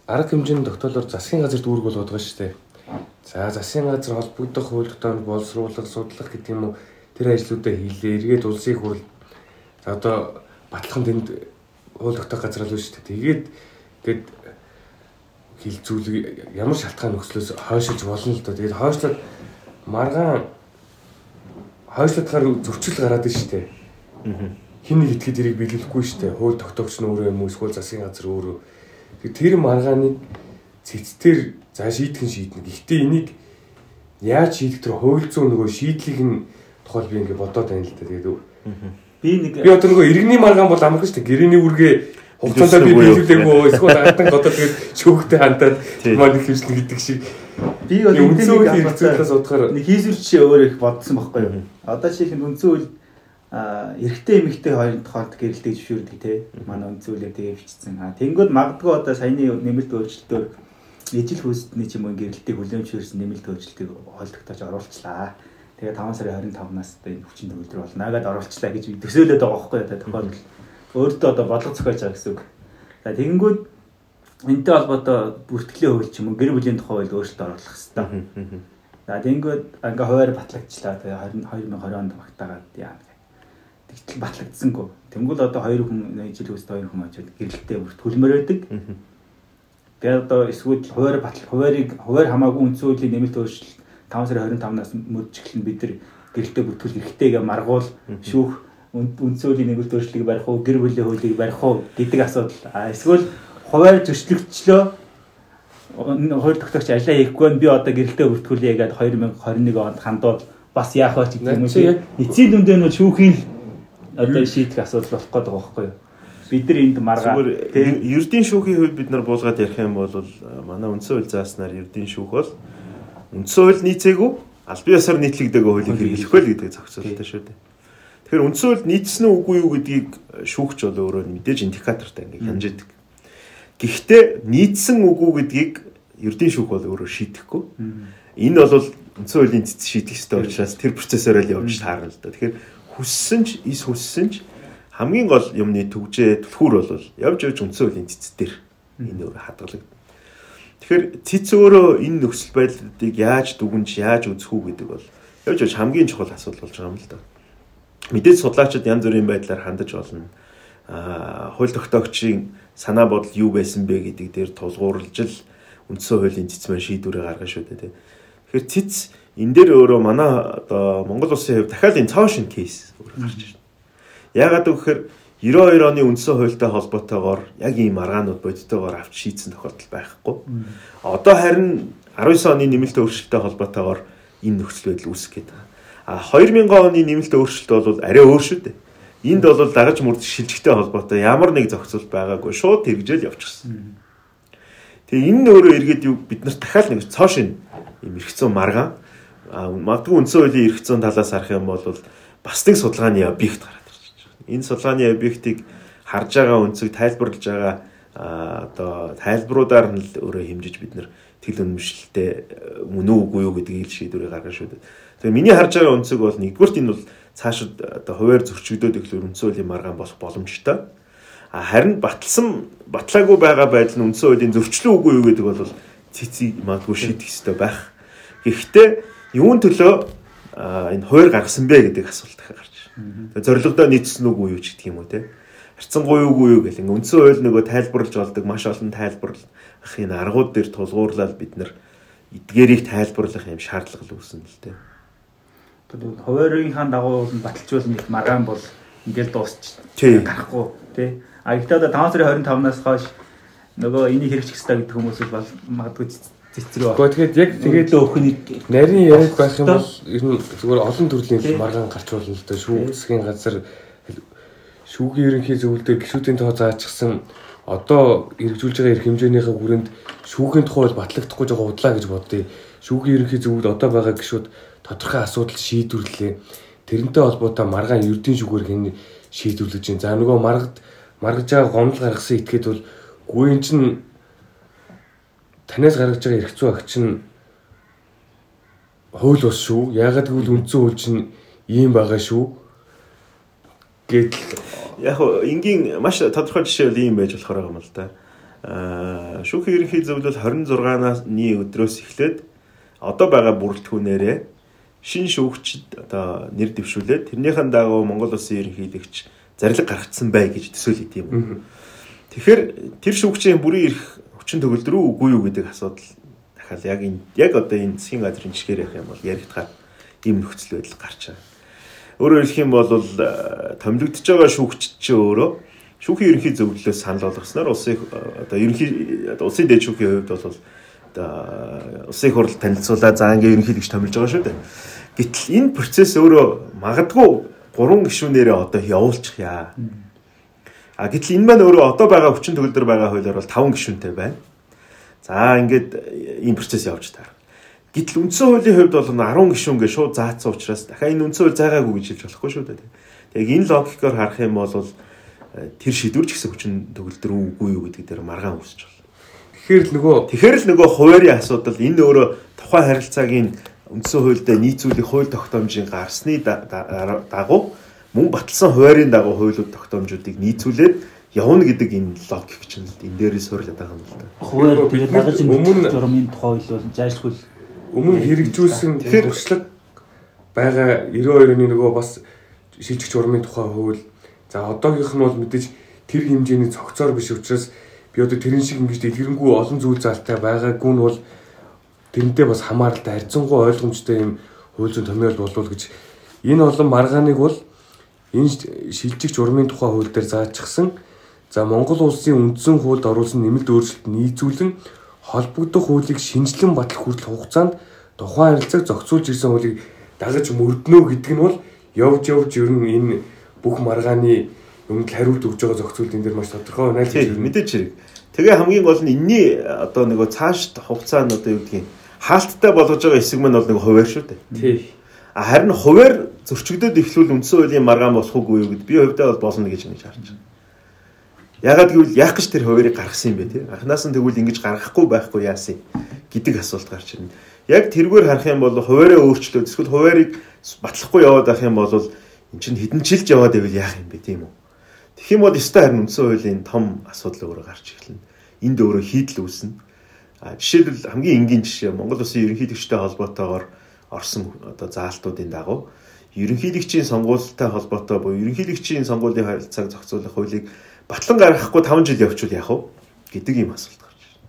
арга хэмжээний тогтоолоор засгийн газар дүүрэг болгоод байгаа шүү дээ. За засгийн газар холбогдох хууль тогтоомж боловсруулах, судлах гэдэг юм уу тэр ажлуудаа хийлээ. Эргээд улсын хурл одоо батлах нь тэнд тогтоох газар л шүү дээ. Тэгээд гээд хилцүүлэг ямар шалтгаан нөхцлөөс хойшилж болно л доо. Тэгээд хойшлоод маргаан хойшлохоор зөрчил гараад шүү дээ. Хин нэг итгэж ирийг биелүүлэхгүй шүү дээ. Хууль тогтоогч нь өөрөө юм эсвэл засгийн газар өөрөө. Тэр маргааныг цэцтэр за шийдэх нь шийднэ. Гэхдээ энийг яаж шийдэх тэр хууль зүйн нөгөө шийдлийг нь тухайл би ингээд бодоод байна л да. Тэгээд Би нэг би одоо нөгөө иргэний маргаан бол амархан шүү дээ. Гэрэний үргээ хугацаанд би биелүүлээгүй эсвэл гадан годоо тэгээд шүүхтэй хандаад маань хэвшлэн гэдэг шиг. Би бол үнцөө хэрэгцүүлээс удахаар нэг хийсвэр чи өөр их бодсон байхгүй юу. Одоо нь үнцөө үл эрэгтэй эмэгтэй хоёрын хоолд гэрэлтэй зөвшөөрдөг те. Манай үнцүүлээ тэгээ бичсэн. А тэнгууд магадгүй одоо саяны нэмэлт өөрчлөлтөөр ижил хүйсдний ч юм уу гэрэлтийг хүлээмжшүүлсэн нэмэлт өөрчлөлтийг хоолдогтойч оруулчлаа Тэгээ 5 сарын 25-наас одоо энэ хүчин төгөлдөр болно. Агаад оруулчлаа гэж төсөөлөд байгаа байхгүй одоо тохиолдол. Өөртөө одоо бодлого зохиож байгаа гэсэн үг. За тэгэнгүүт энтэй холбоотой бүртгэлийн хууль ч юм уу гэр бүлийн тухай хууль өөрчлөлт оруулах хэрэгтэй. За тэгэнгүүт ингээ хуваар батлагчлаа. Тэгээ 2020 онд багтаагаад яа тэгтэл батлагдсангүй. Тэнгүүл одоо хоёр хүн жил үст хоёр хүн очиод гэрэлтэй бүртгүүлмээр байдаг. Тэгээ одоо эсвэл хуваар батал хуваарийг хуваар хамаагүй үндсэн хуулийн нэмэлт өөрчлөлт 5 сарын 25-наас мөрж эхлэн бид нар гэрэлтэй бүртгэл хэрэгтэйгээ маргуул шүүх үндсөлийн нэгэл төршлийг барих уу гэр бүлийн хуулийг барих уу гэдэг асуудал. Эсвэл хуваар зөрчлөгчлөө хууль тогтоогч ажиллаа хийхгүй нь би одоо гэрэлтэй бүртгүүлээ гэдэг 2021 онд хандвал бас яах вэ гэх юм уу. Эцсийн дүндээ нь шүүхийн одоо шийдэх асуудал болох гэдэг байхгүй юу? бид нар энд маргаа ердийн шүүхийн хувьд бид нар буулгаад ярих юм бол манай үндсэн хууль зааснаар ердийн шүүх бол үндсэн хууль нийцээгүй албан ёсоор нийтлэгдэг хуулийг хэрэглэхгүй л гэдэг зохицуулалтаа шүү дээ. Тэгэхээр үндсэн хууль нийцсэн үгүй юу гэдгийг шүүгч бол өөрөө мэдээж индикатортай ингээ хянждаг. Гэхдээ нийцсэн үгүй гэдгийг ердийн шүүх бол өөрөө шийдэхгүй. Энэ бол үндсэн хуулийн цэц шийдэх ёстой учраас тэр процессороо л явж таарна л да. Тэгэхээр хүссэн ч ис хүссэн ч хамгийн гол юмны төгжээ түлхүүр бол явж явж үндсэн хуулийн цэц дээр энэ өөрөө хадгалагдана. Тэгэхээр цэц өөрөө энэ нөхцөл байдлуудыг яаж дүгнж яаж үзэх үү гэдэг бол явж явж хамгийн чухал асуудал болж байгаа юм л да. Мэдээж судлаачид янз бүрийн байдлаар хандаж болно. Аа хууль тогтоогчийн санаа бодол юу байсан бэ гэдэг дээр тулгуурлаж л үндсэн хуулийн цэц маань шийдвэрээ гаргана шүү дээ. Тэгэхээр цэц энэ дээр өөрөө манай одоо Монгол улсын хувьд дахиад энэ цоо шин кейс гарч ирнэ. Яагаад гэвэл 92 оны үндсэн хуультай холбоотойгоор яг ийм маргаанууд бодитойгоор авч шийдсэн тохиолдол байхгүй. Одоо харин 19 оны нэмэлт өөрчлөлттэй холбоотойгоор энэ нөхцөл байдал үүсэх гээд байна. А 2000 оны нэмэлт өөрчлөлт бол арай өөр шүү дээ. Энд бол дагаж мөрд шилжихтэй холбоотой ямар нэг зохицуулт байгаагүй шууд хэрэгжээл явчихсан. Тэгээ энэ нь өөрөө эргээд юу бид нарт дахиад нэг цоо шин юм эргэцэн маргаан магадгүй үндсэн хуулийн эргэцэн талаас харах юм бол бас нэг судалгааны объект гараад. Энэ судалгааны объектыг харж байгаа үнцэг тайлбарлаж байгаа одоо тайлбаруудаар нь л өөрөө хэмжиж бид нар тэл үнэмшилтэй мөн үгүй юу гэдгийг шийдвэрээ гаргана шүү дээ. Тэгэхээр миний харж байгаа өнцөг бол нэгдүгürt энэ бол цаашид одоо хуваар зөрчигдөөд ихлээр үндсэн хуулийн маргаан болох боломжтой. А харин батлсан батлаагүй байгаа байдал нь үндсэн хуулийн зөрчлөө үгүй юу гэдэг бол цэцэг магадгүй шийдэх ёстой байх. Гэхдээ юун төлөө энэ хуваар гаргасан бэ гэдэг асуулт гарч. Зорилгодоо нийцсэн үгүй юу ч гэдэг юм уу те. Харцсангүй үгүй юу гэх юм. Үндсэн хууль нөгөө тайлбарлаж болдог маш олон тайлбарлах энэ аргууд дээр тулгуурлаад бид нар эдгээрийг тайлбарлах юм шаардлага үүснэ л дээ. Тэгээд хуваарийнхаа дагуу баталжуул нэг маргаан бол ингээл дуусч гарахгүй тий. А ихтэй одоо 5 сарын 25-наас хойш нөгөө энийг хэрэгжих хэрэгтэй гэдэг хүмүүс бол магадгүй цэцрүү. Гэхдээ яг тэгээд өхөнийг нарийн яриад байх юм бол ер нь зүгээр олон төрлийн маргаан гарч болно л да. Шүүх засгийн газар шүүхийн ерөнхий зөвлөлдөр гişүүдийн тоо заачсан одоо хэрэгжүүлж байгаа эрх хэмжээнийхээ хүрээнд шүүхийн тухай бол батлагдахгүй жоо удлаа гэж бодъё. Шүүхийн ерөнхий зөвлөлд одоо байгаа гişүүд тодорхой асуудал шийдвэрлэлээ. Тэрнтэй холбоотой маргаан ердийн шүгээр хэн шийдвэрлэж байна. За нөгөө маргад маргаж байгаа гомдол гаргасан этгээд бол гүйн чинь танаас гаргаж байгаа эрх зүй агч нь хууль ус шүү. Ягаад гэвэл үндсэн хууль чинь ийм байгаа шүү. Гэтэл яг энгийн маш тодорхой жишээ бол ийм байж болохоор байгаа юм л да. Аа шүүхийн ерөнхий зөвлөл 26-ны өдрөөс эхлээд одоо байгаа бүрэлдэхүүнээрээ шин шүүгчд одоо нэр дэвшүүлээд тэрнийхэн дагуу Монгол Улсын ерөнхийлөгч зарлиг гаргацсан бай гэж төсөөлөд юм. Тэгэхээр тэр шүүгчийн бүрийн эрх хүчин төгөлд рүү үгүй юу гэдэг асуудал дахиад яг энэ яг одоо энэ засгийн газрын жишгээр явах юм бол яригдахаар ийм нөхцөл байдал гарч байгаа. Өөрөөр хэлэх юм бол э, томилогдож байгаа шүүгчд чи өөрөө шүүхийн ерөнхий зөвлөлөөс санал болгосноор улсын э, одоо ерөнхий улсын дээд шүүхийн хувьд бол одоо улсын хурл танилцуулаад за ингээ ерөнхийлөгч томилж байгаа шүү дээ. Гэтэл энэ процесс өөрөө магадгүй гурван гишүүнээрээ одоо явуулчих яа. А гэтэл энэ маань өөрөө одоо байгаа хүчин төгөлдөр байгаа хуулиар бол 5 гишүүнтэй байна. За ингээд ийм процесс явж таар. Гэтэл үндсэн хуулийн хувьд бол 10 гишүүн гээ шууд заацсан учраас дахиад энэ үндсэн хууль заагаагүй гэж хэлж болохгүй шүү дээ. Тэгээ энэ логикоор харах юм бол э, тэр шийдвэрч гэсэн хүчин төгөлдөр үгүй юу гэдэг дээр маргаан үүсэж байна. Тэгэхээр л нөгөө тэгэхээр л нөгөө хуваарийн асуудал энэ өөрөө тухайн харилцаагийн үндсэн хуульдаа нийцүүлэх хууль тогтоомжийн гарсны дагуу мөн батлсан хуваарийн дагуу хуулиуд тогтоомжуудыг нийцүүлээд явна гэдэг энэ логик чинь л энэ дээрээ суурилаад байгаа юм л да. Хуваар тэгээд дагаж өмнө журмын тухай хууль бол зайлшгүй өмнө хэрэгжүүлсэн туршлага байгаа 92-ны нөгөө бас шилжих журмын тухай хууль. За одоогийнх нь бол мэдээж тэр хэмжээний цогцоор биш учраас би одоо тэрэн шиг ингэж дэлгэрэнгүй олон зүйл заалтай байгаагүй нь бол тэрнтэй бас хамааралтай харьцангуй ойлгомжтой юм хууль зүйн томьёол болвол гэж энэ олон маргааныг бол энэ шилжигч урмын тухай хууль дээр заажчихсан. За Монгол улсын үндсэн хуульд оруулсан нэмэлт өөрчлөлт нийцүүлэн холбогдох хуулийг шинжилэн батлах хүртэл хугацаанд тухайн харилцааг зохицуулж ирсэн хуулийг дагаж мөрднө гэдэг нь бол явж явж ер нь энэ бүх маргааны өмнө хариулт өгж байгаа зохицуулт энэ дэр маш тодорхой байна л гэж мэдээж хэрэг. Тэгээ хамгийн гол нь энэний одоо нөгөө цааш хугацаа нь одоо юу гэдгийг хаалттай болгож байгаа хэсэг маань бол нэг хуваар шүү дээ. Тий. Харин хуваар зөрчигдөд ихлүүл үндсэн хуулийн маргаан болох уугүй юу гэд би хувьдаа бол болно гэж ингэж харж байна. Ягаад гэвэл яах гэж тэр хуваарийг гаргасан юм бэ тий? Анханаас нь тэгвэл ингэж гаргахгүй байхгүй яасан гэдэг асуулт гарч ирнэ. Яг тэргээр харах юм бол хуваараа өөрчлөөд эсвэл хуваарийг батлахгүй яваад байх юм бол эн чинь хідэн жилж яваад байвал яах юм бэ тийм үү? Тэгэх юм бол өстой харин үндсэн хуулийн том асуудал өөрөө гарч эхэлнэ. Энд өөрөө хийдэл үүснэ. А жишээлбэл хамгийн энгийн жишээ Монгол Улсын ерөнхийлөгчтэй холбоотойгоор орсон одоо заалтуудын дагуу ерөнхийлөгчийн сонгуультай холбоотой буюу ерөнхийлөгчийн сонгуулийн харилцааг зохицуулах хуулийг батлан гаргахгүй 5 жил явчвал яах вэ гэдэг юм асуулт гарч байна.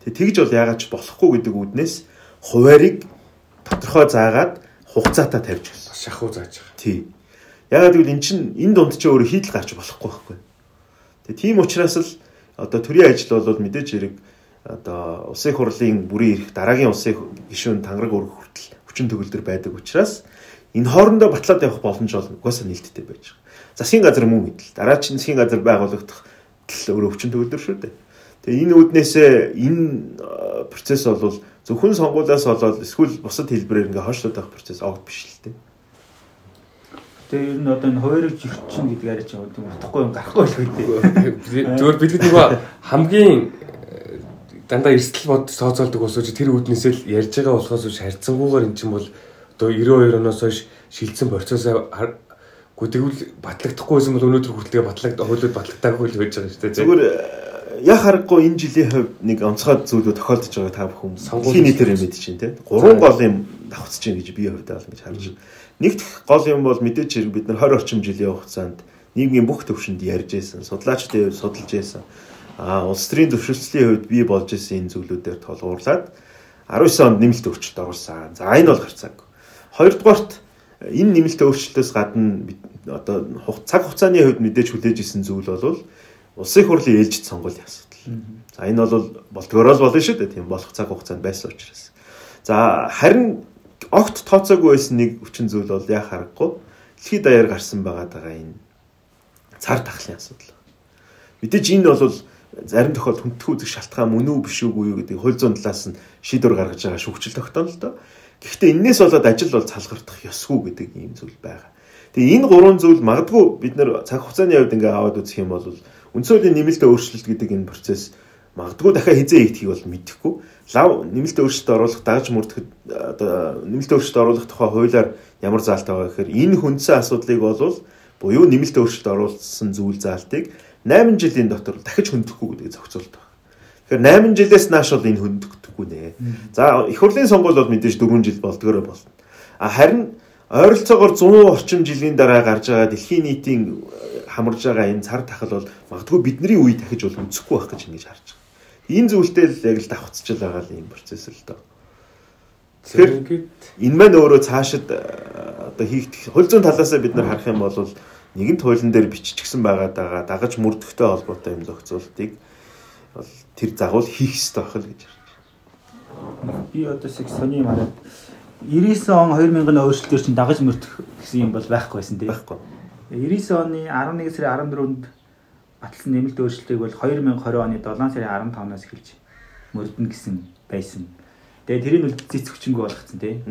Тэгээ тэгж бол яагаад ч болохгүй гэдэг үүднээс хуваарийг тодорхой заагаад хугацаатаа тавьж гисэн. Шахуу зааж байгаа. Тий. Яагаад гэвэл эн чинь энэ дунд ч өөрөө хийдэл гарч болохгүй байхгүй. Тэгээ тийм учраас л одоо төрийн ажил бол мэдээж хэрэг одоо улсын хурлын бүрийн эрх дараагийн улсын гишүүн тангараг өргөх хүртэл хүчин төгөлдөр байдаг учраас энэ хоорондоо батлаад явах боломж бол угаасаа нээлттэй байж байгаа засгийн газар мөн гэдэл дараагийн засгийн газар байгуулагдах өөрөө өвчин төгөлдөр шүү дээ. Тэгээ энэ үүднээсээ энэ процесс бол зөвхөн сонгуулиас болоод эсвэл бусад хэлбэрээр ингээ хойшлоод авах процесс огт биш л дээ. Тэгээ ер нь одоо энэ хоёрыг зөрчин гэдэг яриач яваад тийм утгагүй юм гарахгүй л үү. Зүгээр билэг нөгөө хамгийн дандаа эрсдэл бод тооцоолдог ус учраас тэр үүднээсээ л ярьж байгаа болохоос биш харьцангуйгаар эн чинь бол одоо 92 оноос хойш шилжсэн процессоо Гэхдээ тэгвэл батлагдахгүйсэн бол өнөөдөр хүртэл батлагдах хуулиуд батлагдаагүй л байж байгаа шүү дээ. Зүгээр яг харахгүй энэ жилийн хувьд нэг онцгой зүйлүүд тохиолдож байгаа та бүхэн сонгуулийн нийтээр мэдэж чинь тийм. Гурван гол юм давхцж чинь гэж би хувьдаа бол ингэж харж байна. Нэгт гол юм бол мэдээж хэрэг бид нар 20 орчим жилийн хугацаанд нийгмийн бүх төвшөнд ярьж байсан, судлаачдын хувьд судалж байсан. Улс төрийн төвшөлтлийн хувьд бий болж исэн энэ зүйлүүдээр толгуурлаад 19 онд нэмэлт өөрчлөлт оруулсан. За энэ бол харцаагүй. Хоёрдугаарт энэ нэмэлт өөрчлөлтөөс гадна одоо цаг хугацааны хувьд мэдээж хүлээж исэн зүйл бол улсын хурлын ээлжид сонгуулийн асуудал. За энэ бол болдгороо л болно шүү дээ. Тийм болох цаг хугацаанд байсан учраас. За харин огт тооцоогүй байсан нэг хүчин зүйл бол яа харахгүй дэлхийд даяар гарсан байгаа энэ цар тахлын асуудал. Мэдээж энэ бол зарим тохиолдолд хүндэх үзэх шалтгаан мөн үү биш үгүй юу гэдэг хууль зүйн талаас нь шийдвэр гаргаж байгаа шүүгчл тогтоолдоо. Гэхдээ энээс болоод ажил бол салгардах ёсгүй гэдэг ийм зүйл байгаа. Тэгээ энэ гурван зүйл магадгүй бид нэр цаг хугацааны хувьд ингээ аваад үзэх юм бол үндсөлийн нэмэлтээ өөрчлөлт гэдэг энэ процесс магадгүй дахиад хизээ хийдгийг бол мэдэхгүй. Лав нэмэлтээ өөрчлөлт оруулах дааж мөрдөхөд одоо нэмэлтээ өөрчлөлт оруулах тухай хуулиар ямар заалт байгаа гэхээр энэ хүндсэн асуудлыг бол буюу нэмэлтээ өөрчлөлт оруулсан зүйл заалтыг 8 жилийн дотор дахиж хөндөхгүй гэдэг зохицуулт байна. Тэгэхээр 8 жилээс нааш бол энэ хөндөгдөхгүй нэ. За их хурлын сонгуул бол мэдээж 4 жил болдгороо болно. А харин ойролцоогоор 100 орчим жилийн дараа гарч байгаа дэлхийн нийтийн э, хамарж байгаа энэ цар тахал бол магадгүй бидний үе дахиж бол үсэхгүй байх гэж ингэж харж байгаа. Энэ зүйлтэй л яг л давхцчихл байгаа л юм процесс л доо. Тэгэхээр энэ маань өөрөө цаашид э, одоо хийх хууль зүйн талаас бид нар харах юм бол нэгэнт хуулийн дээр биччихсэн байгаа даа дагаж мөрдөхтэй холбоотой юм зохицуултыг бол тэр загвал хийх ёстой байх л гэж байна. Би одоо сэг сони мараад 99 он 2000-ны өөрчлөлтөөр чинь дагаж мөрдөх гэсэн юм бол байхгүй байсан тийм байхгүй. 99 оны 11 сарын 14-нд батлсан нэмэлт өөрчлөлтийг бол 2020 оны 7 сарын 15-наас эхэлж мөрдөн гэсэн байсан. Тэгээ тэрийг бол зэц хүчингүй болгоцсон тийм.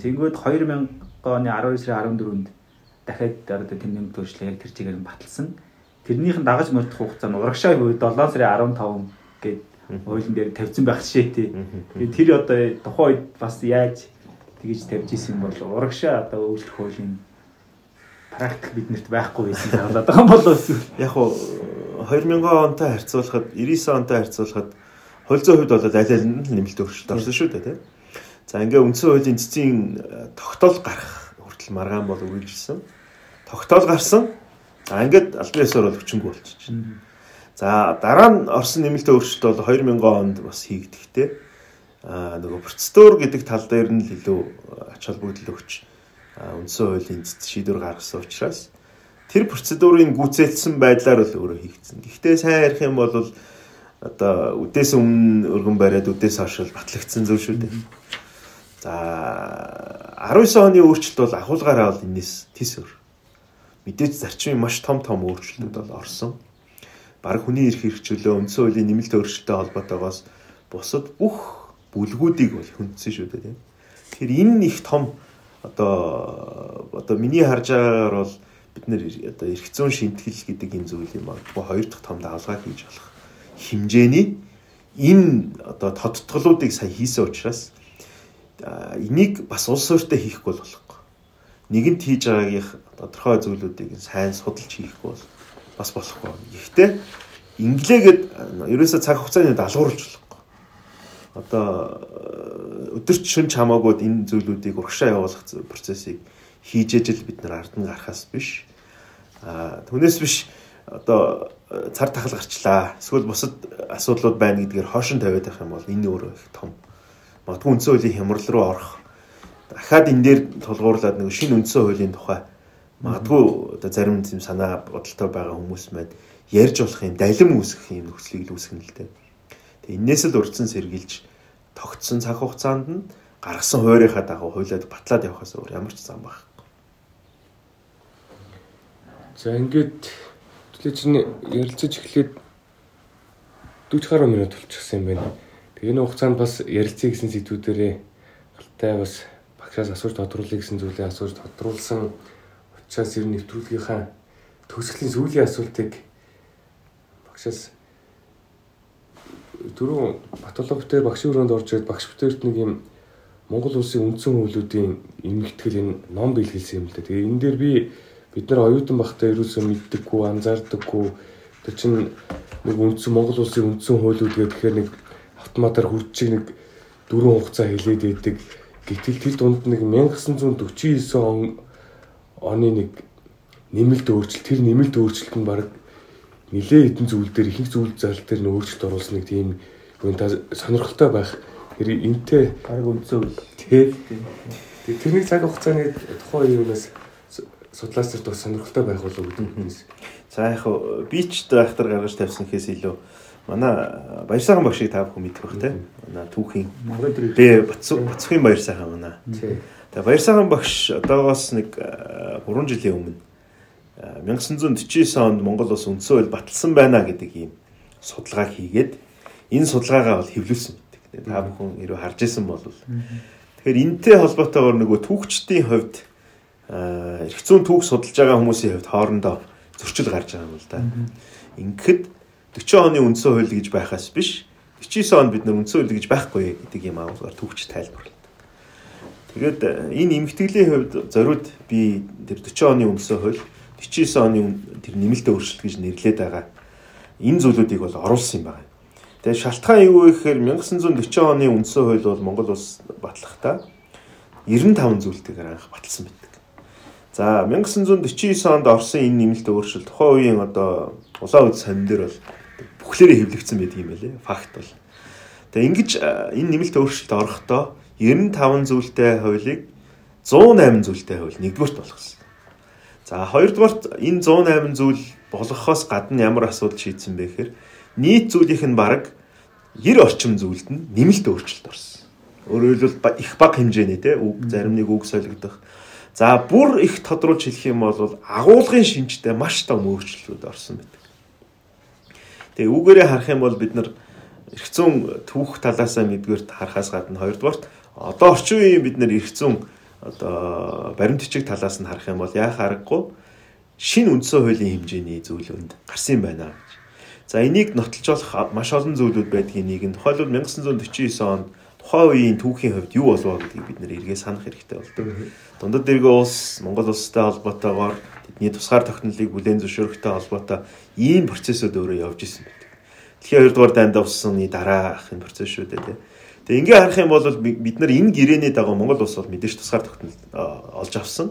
Тэнгүүд 2000 оны 12 сарын 14-нд дахиад одоо тэр нэмэлт өөрчлөлт яг тэр чигээр нь баталсан. Тэрнийх нь дагаж мөрдөх хугацаа нь урагшаа үед 7 сарын 15 гээд хуулийн дээр тавьсан байх шээ тий. Тэгээ тэр одоо тухайн үед бас яаж тэгэж тавьж исэн бол урагшаа одоо өвлөх хуулийн практик биднэрт байхгүй байсан болоод байгаа юм болов уу? Яг уу 2000 онтой харьцуулахад 99 онтой харьцуулахад зүйн хувьд бол аль аль нь нэмэлт өөрчлөлт орсон шүү дээ тийм. За ингээ үндсэн хуулийн цэцгийн тогтоол гарах хүртэл маргаан бол үргэлжилсэн. Тогтоол гарсан. За ингээд албан ёсоор бол хүчингүй болчихсон. За дараа нь орсон нэмэлт өөрчлөлт бол 2000 онд бас хийгдэхтэй а нөгөө процедур гэдэг тал дээр нь л илүү ач холбогдол өгч үндсэн хуулийн эцэд шийдвэр гаргасан учраас тэр процедурыг гүйцэлсэн байдлаар л өөрөө хийгдсэн. Гэхдээ сайн ярих юм бол одоо үдээс өмнө өргөн бариад үдээс хойш батлагдсан зүйл шүү дээ. За 19 оны өөрчлөлт бол ахуулгаараа бол энэс тис өр. Мэдээж зарчмын маш том том өөрчлөлтүүд бол орсон. Бараг хүний эрх хэрэгчлөө үндсэн хуулийн нэмэлт өөрчлөлттэй холбоотойгоос бусад бүх бүлгүүдийг бол хүндсэн шүү дээ тийм. Тэгэхээр энэ их том одоо одоо миний харж байгаагаар бол бид нэр одоо эрх зүйн шинтгэл гэдэг энэ зүйл юм аа. Хоёр дахь том давалгаа хийж болох хэмжээний энэ одоо тодтголуудыг сая хийсэн учраас энийг бас улс өөртөө хийхгүй болохгүй. Нэгэнт хийж байгаагийнх тодорхой зүйлүүдийг сайн судалж хийхгүй бол бас болохгүй. Гэхдээ инглээгээд ерөөсөө цаг хугацааны даалгавруулж болохгүй. Одоо өдөрч шөн чамаагууд энэ зүйлүүдийг урагшаа явуулах процессыг хийж ижил бид нар ард нь гарахаас биш. А түүнээс биш одоо цар тахал гарчлаа. Эсвэл бусад асуудлууд байна гэдгээр хойшин тавиад байх юм бол энэ өөрөө их том. Магадгүй үндсэн хуулийн хямрал руу орох. Дахиад энэ дээр тулгуурлаад нэг шинэ үндсэн хуулийн тухай магадгүй одоо зарим юм санаа бодолтой байгаа хүмүүс маань ярьж болох юм далим үүсгэх юм нөхцөлийг л үүсгэн л дээ. Тэгээ энээс л урдсан сэргийлж тогтсон цаг хугацаанд нь гаргасан хуурийнхаа дагуу хуулиад батлаад явахаас өөр ямар ч зам байхгүй. За ингээд төлөө чинь ярилцаж эхлээд 40 гаруй минут болчихсон юм байна. Энэ хугацаанд бас ярилцъя гэсэн сэдвүүдээрээ галтай бас багшаас асууж тодруулъя гэсэн зүйлээ асууж тодруулсан учраас ер нь нэвтрүүлгийнхаа төгсгөлийн сүүлийн асуултыг багшаас түрүү Батулга битэр багшийн өрөөнд орж ирээд багш битэрт нэг юм Монгол улсын үндсэн хуулиудын эмгэгтгэл энэ ном бэлгэлсэн юм л да. Тэгээ энэ дээр би бид нар оюутан багтаа ерөөсөө мэддэггүй, анзаардаггүй. Тэр чинь нэг үндсэн Монгол улсын үндсэн хуулиуд гэхээр нэг автоматар хүрчиг нэг дөрвөн хугацаа хилээд байдаг. Гэтэл тэр дунд нэг 1949 он оны нэг нэмэлт өөрчлөлт тэр нэмэлт өөрчлөлт нь баг нилээ хэдэн зүйл дээр их зүйл зал дээр нь өөрчлөлт оруулсан нэг тийм хүн та сонирхолтой байх. Тэр энтэй баг үйл. Тэ. Тэрний цаг хугацааны тухайн юунаас судлаач нарт бас сонирхолтой байх болов гэдэг юм. За яг би ч байхтар гаргаж тавьсан гэхээс илүү манай баяр сайхан багшийг та бүхэн мэдэх бах те. Манай түүхийн бэ бацхийн баяр сайхан манай. Тэгээ баяр сайхан багш одоогоос нэг 3 жилийн өмнө 1949 онд Монгол улс үндсэн хууль баталсан байна гэдэг ийм судалгаа хийгээд энэ судалгаагаа бол хэвлүүлсэн байдаг. Та бүхэн ирүү харж исэн бол тэгэхээр энтэй холбоотойгоор нөгөө түүхчдийн хувьд эрх зүйн түүх судалж байгаа хүмүүсийн хувьд хоорондоо зөрчил гарч байгаа юм л да. Ингээд 40 оны үндсэн хууль гэж байхаас биш 49 онд бид нар үндсэн хууль гэж байхгүй гэдэг юм аавгаар түүхч тайлбарлаа. Тэгээд энэ эмгтгэлийн хувьд зориуд би тэр 40 оны үндсэн хууль 49 оны тэр нэмэлт өөрчлөлт гэж нэрлээд байгаа энэ зүйлүүдийг бол оруулсан юм байна. Тэгээ шалтгаан юу вэ гэхээр 1940 оны үндсэн хууль бол Монгол улс батлахдаа 95 зүйлтэйгээр анх баталсан байдаг. За 1949 онд орсон энэ нэмэлт өөрчлөлт тухайн үеийн одоо улаан үд сонин дээр бол бүхлээрээ хэвлэгдсэн байдаг юм байлээ. Факт бол. Тэгээ ингэж энэ нэмэлт өөрчлөлт орохдоо 95 зүйлтэй хуулийг 108 зүйлтэй хууль нэгдүгürt болгосон. За хоёрдугаарт энэ 108 зүйл болгохоос гадна ямар асуудал шийдсэн бэ гэхээр нийт зүйлийнх нь бараг 90 орчим зүйлд нь нэмэлт өөрчлөлт орсон. Өөрөөр хэлбэл их баг хэмжээний те үг зарим нэг үг солигдох. За бүр их тодруулж хэлэх юм бол агуулгын шинжтэй маш том өөрчлөлтүүд орсон байдаг. Тэгээ үгээрээ харах юм бол бид нар зүйн түүх талаасаа нэгдүгээр харахаас гадна хоёрдугаарт одоо орчин үеийн бид нар зүйн одоо баримт бичиг талаас нь харах юм бол яах аргагүй шин үндсэн хуулийн хэмжээний зүйлөнд гарсан байна гэж. За энийг нотолжуулах маш олон зүйлүүд байдгийн нэг нь тухайлбал 1949 онд тухайн үеийн түүхийн хувьд юу болов гэдгийг бид нэр эргээ санах хэрэгтэй болдог. Дундад дэргээ улс Монгол улстай холбоотойгоор тэдний тусгаар тогтнолыг бүлээн зөвшөөрөхтэй холбоотой ийм процессыг өөрөө явж исэн байдаг. Дэлхийн хоёрдугаар дайнд усны дараах энэ процесс шүү дээ. Тэгээ ингээ харах юм бол бид нар энэ гэрээний дагуу Монгол улс бол мэдээж тусгаар тогтнол олж авсан.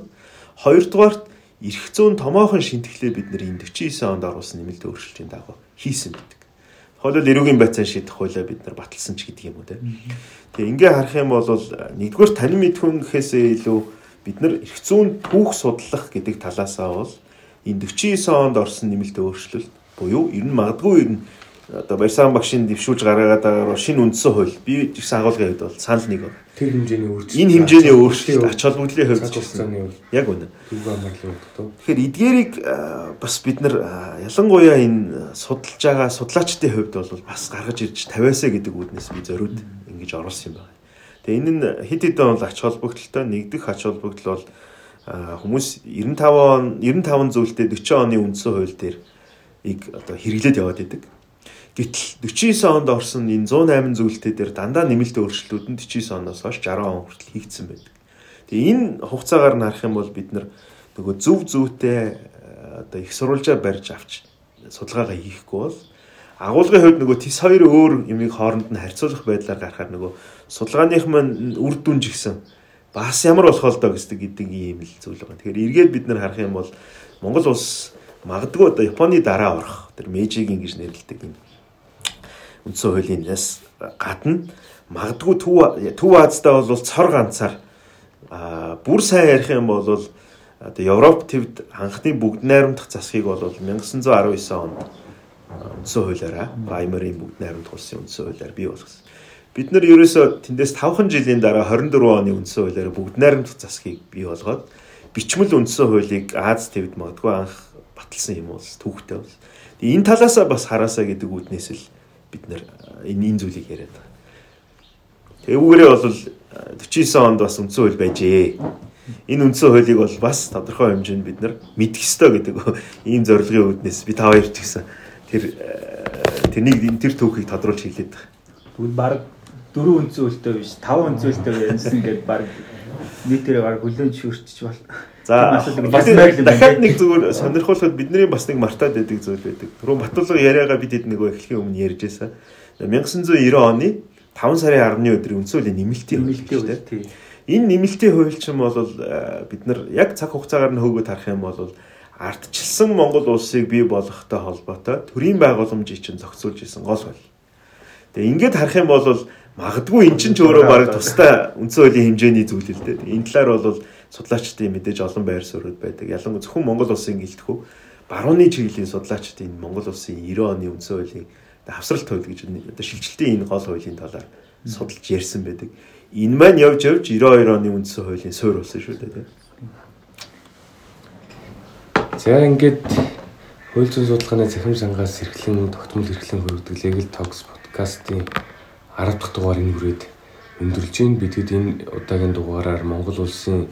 Хоёрдугаарт эрх зүйн томоохон шинтгэлээ бид нар энэ 49 онд оруулсан нэмэлт өөрчлөлтийн дагуу хийсэн байдаг. Хоолол эрүүгийн байцаан шийдэх хуулиа бид нар баталсан ч гэдэг юм уу те. Тэгээ ингээ харах юм бол нэгдүгээр тань мэдхүн гэхээсээ илүү бид нар эрх зүйн түүх судлах гэдэг талаасаа бол энэ 49 онд орсон нэмэлт өөрчлөлт буюу ер нь магадгүй ер нь одоо баярсан багшийн дэвшүүлж гаргаад байгаа шинэ үндсэн хууль би жигсэн агуулгын хувьд бол санал нэг байна. Тэр хэмжээний өөрчлөлт. Энэ хэмжээний өөрчлөлт ач холбогдлын хувьд яг үнэ. Тэгэхээр эдгээрийг бас бид нар ялангуяа энэ судалж байгаа судлаачдын хувьд бол бас гаргаж ирж тавиасаа гэдэг үүднээс би зориуд ингэж оруулсан юм байна. Тэгээ энэ нь хэд хэдэн бол ач холбогдолтой нэгдэх ач холбогдол бол хүмүүс 95 он 95 зөвлөлтөд 40 оны үндсэн хууль дээр ийг одоо хэрэглээд яваад идэг. Гэтэл 49 онд орсон энэ 108 зөвлөлтөд дээр дандаа нэмэлт өөрчлөлтүүд нь 49 оноос хойш 60 он хүртэл хийгдсэн байдаг. Тэгээ энэ хугацаагаар нарах юм бол бид нөгөө зөв зөвтэй одоо их сурвалжаа барьж авч судалгаагаа хийхгүй бол агуулгын хувьд нөгөө тис хоёр өөр юмыг хооронд нь харьцуулах байдлаар гарахаар нөгөө судалгааных маань үр дүн жигсэн бас ямар болох ол доо гэдэг гэдэг ийм л зүйл байгаа. Тэгэхээр эргээд бид нар харах юм бол Монгол улс магадгүй одоо Японы дараа орох тэр Мэйжигийн гэж нэрлэдэг энэ үндсэн хуулийнаас гадна магадгүй Төв Төв Азтай бол цор ганцаар бүр сайн ярих юм бол одоо Европ төвд анхны бүгд найрамдах засгийг бол 1919 онд үндсэн хуулиараа Праймерийн бүгд найрамдах улсын үндсэн хуулиар бий болгосон. Бид нар ерөөсөө тэндээс 5хан жилийн дараа 24 оны үндсэн хуулиараа бүгд найрамдах засгийг бий болгоод бичмэл үндсэн хуулийг Аз төвд магадгүй анх баталсан юм бол түүхтэй бол. Энэ талаасаа бас хараасаа гэдэг үднээс л бид нар энэ энэ зүйлийг яриад байгаа. Тэвгээрээ бол 49 онд бас үндсэн хууль байжээ энэ үндсэн хуулийг бол бас тодорхой хэмжээнд бид нар мэдэх ёстой гэдэг ийм зорилгын үүднээс би та хоёрт гэсэн тэр э, тэрнийг тэр түүхийг тодруулж хэлээд байгаа. Тэгвэл баг дөрөв үндсэн хөлтэй биш таван үндсэн хөлтэй ярьсан гэдэг баг нийтээр баг хүлэн зөвшөөрчих бол За дахиад нэг зүгээр сонирхолтой бидний бас нэг мартаад байдаг зүйл байдаг. Түрүүн Батулга яриагаа бид хэд нөгөө эхлэхийн өмнө ярьж байсан. 1990 оны 5 сарын 10-ны өдрийн үндсөлийн нэмэлтийн нэмэлтийн тийм Энэ нэмэлтийн хуульчин бол э, бид нар яг цаг хугацаагаар нь хөөгд харах юм бол ардчилсан Монгол улсыг бий болгохтой холбоотой төрийн байгууламжийг чинь зохицуулж исэн гол хөл. Тэгээ ингээд харах юм бол магадгүй эн чинь ч өөрөө бараг тустай үндсэн хуулийн хэмжээний зүйл л дээ. Энэ талаар бол судлаачдын мэдээж олон байр суурьуд байдаг. Ялангуяа зөвхөн Монгол улсын гэлтгүү барууны чиглэлийн судлаачдын Монгол улсын 90 оны үндсэн хуулийн хавсралт хууль гэж одоо шилжилтийн энэ гол хуулийн талаар судалж ярьсан байдаг энэ маань явж явж 92 оны үндсэн хуулийн суурь болсон шүү дээ. За ингээд хууль зүйн судалгааны захим сангаас эрхлэн тогтмол эрхлэн хөрөгдөг Legal Talks подкастын 10 дахь дугаар энэ хүрээд өндөрлж байна. Бидэд энэ удаагийн дугаараар Монгол улсын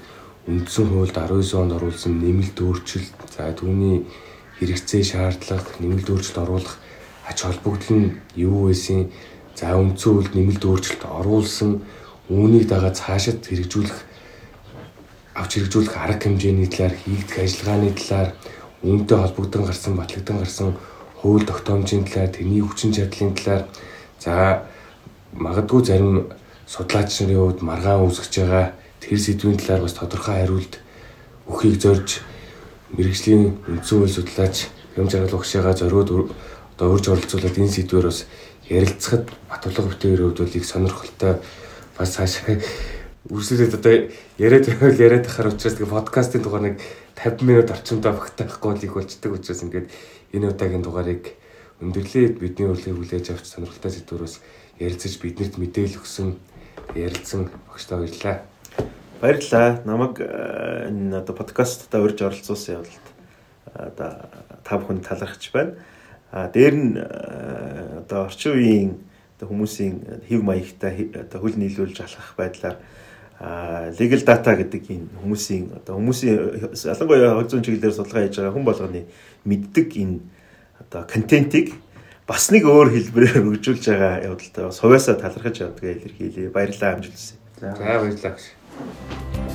үндсэн хуульд 19 онд оруулсан нэмэлт өөрчлөлт, за түүний хэрэгцээ шаардлага, нэмэлт өөрчлөлт оруулах ач холбогдол нь юу байсан? За үндсэн хуульд нэмэлт өөрчлөлт оруулсан үүнийг дагаад цаашид хэрэгжүүлэх авч хэрэгжүүлэх арга хэмжээний талаар хийгдэх ажиллагааны талаар үүнтэй холбогдсон гарсан батлагдсан гарсан хууль тогтоомжийн талаар тэрний хүчин чадлын талаар за магадгүй зарим судлаач нарын хувьд маргаан үүсгэж байгаа тэр сэдвийн талаар бас тодорхой хариулт өгөхийг зорж мэрэгжлийн үндсэн хууль судлаач юм жаргал багшигаа зориуд одоо урьж оролцуулаад энэ сэдвээр бас ярилцахад Батулга битээр хувьд бол их сонирхолтой бас цаашаа үргэлжлүүлээд одоо яриад байвал яриад ахаар учраас тэгээ подкастын дугаар нэг 50 минут орчимдоо багтаахгүй л их болчдөг учраас ингээд энэ удаагийн дугаарыг өндөрлөөд бидний урилгыг хүлээж авч сонирхолтой сэдвүүрээс ярилцаж биднэрт мэдээлэл өгсөн ярилцсан багштай баярлалаа. Баярлалаа. Намайг э, энэ одоо подкастта урьж оролцуулсан явдалд э, одоо та бүхэнд талархаж байна. А дээр нь э, одоо орчин үеийн хүмүүсийн хэв маягтай одоо хөл нийлүүлж алхах байдлаар legal data гэдэг энэ хүмүүсийн одоо хүмүүсийн ялангуяа хөл зүйн чиглэлээр судалгаа хийж байгаа хүн болгоны мэддэг энэ одоо контентийг бас нэг өөр хэлбэрээр өгжүүлж байгаа явдалтай сувьяасаа талархаж явдгаа илэрхийлье. Баярлалаа амжилт хүсье. За баярлалаа.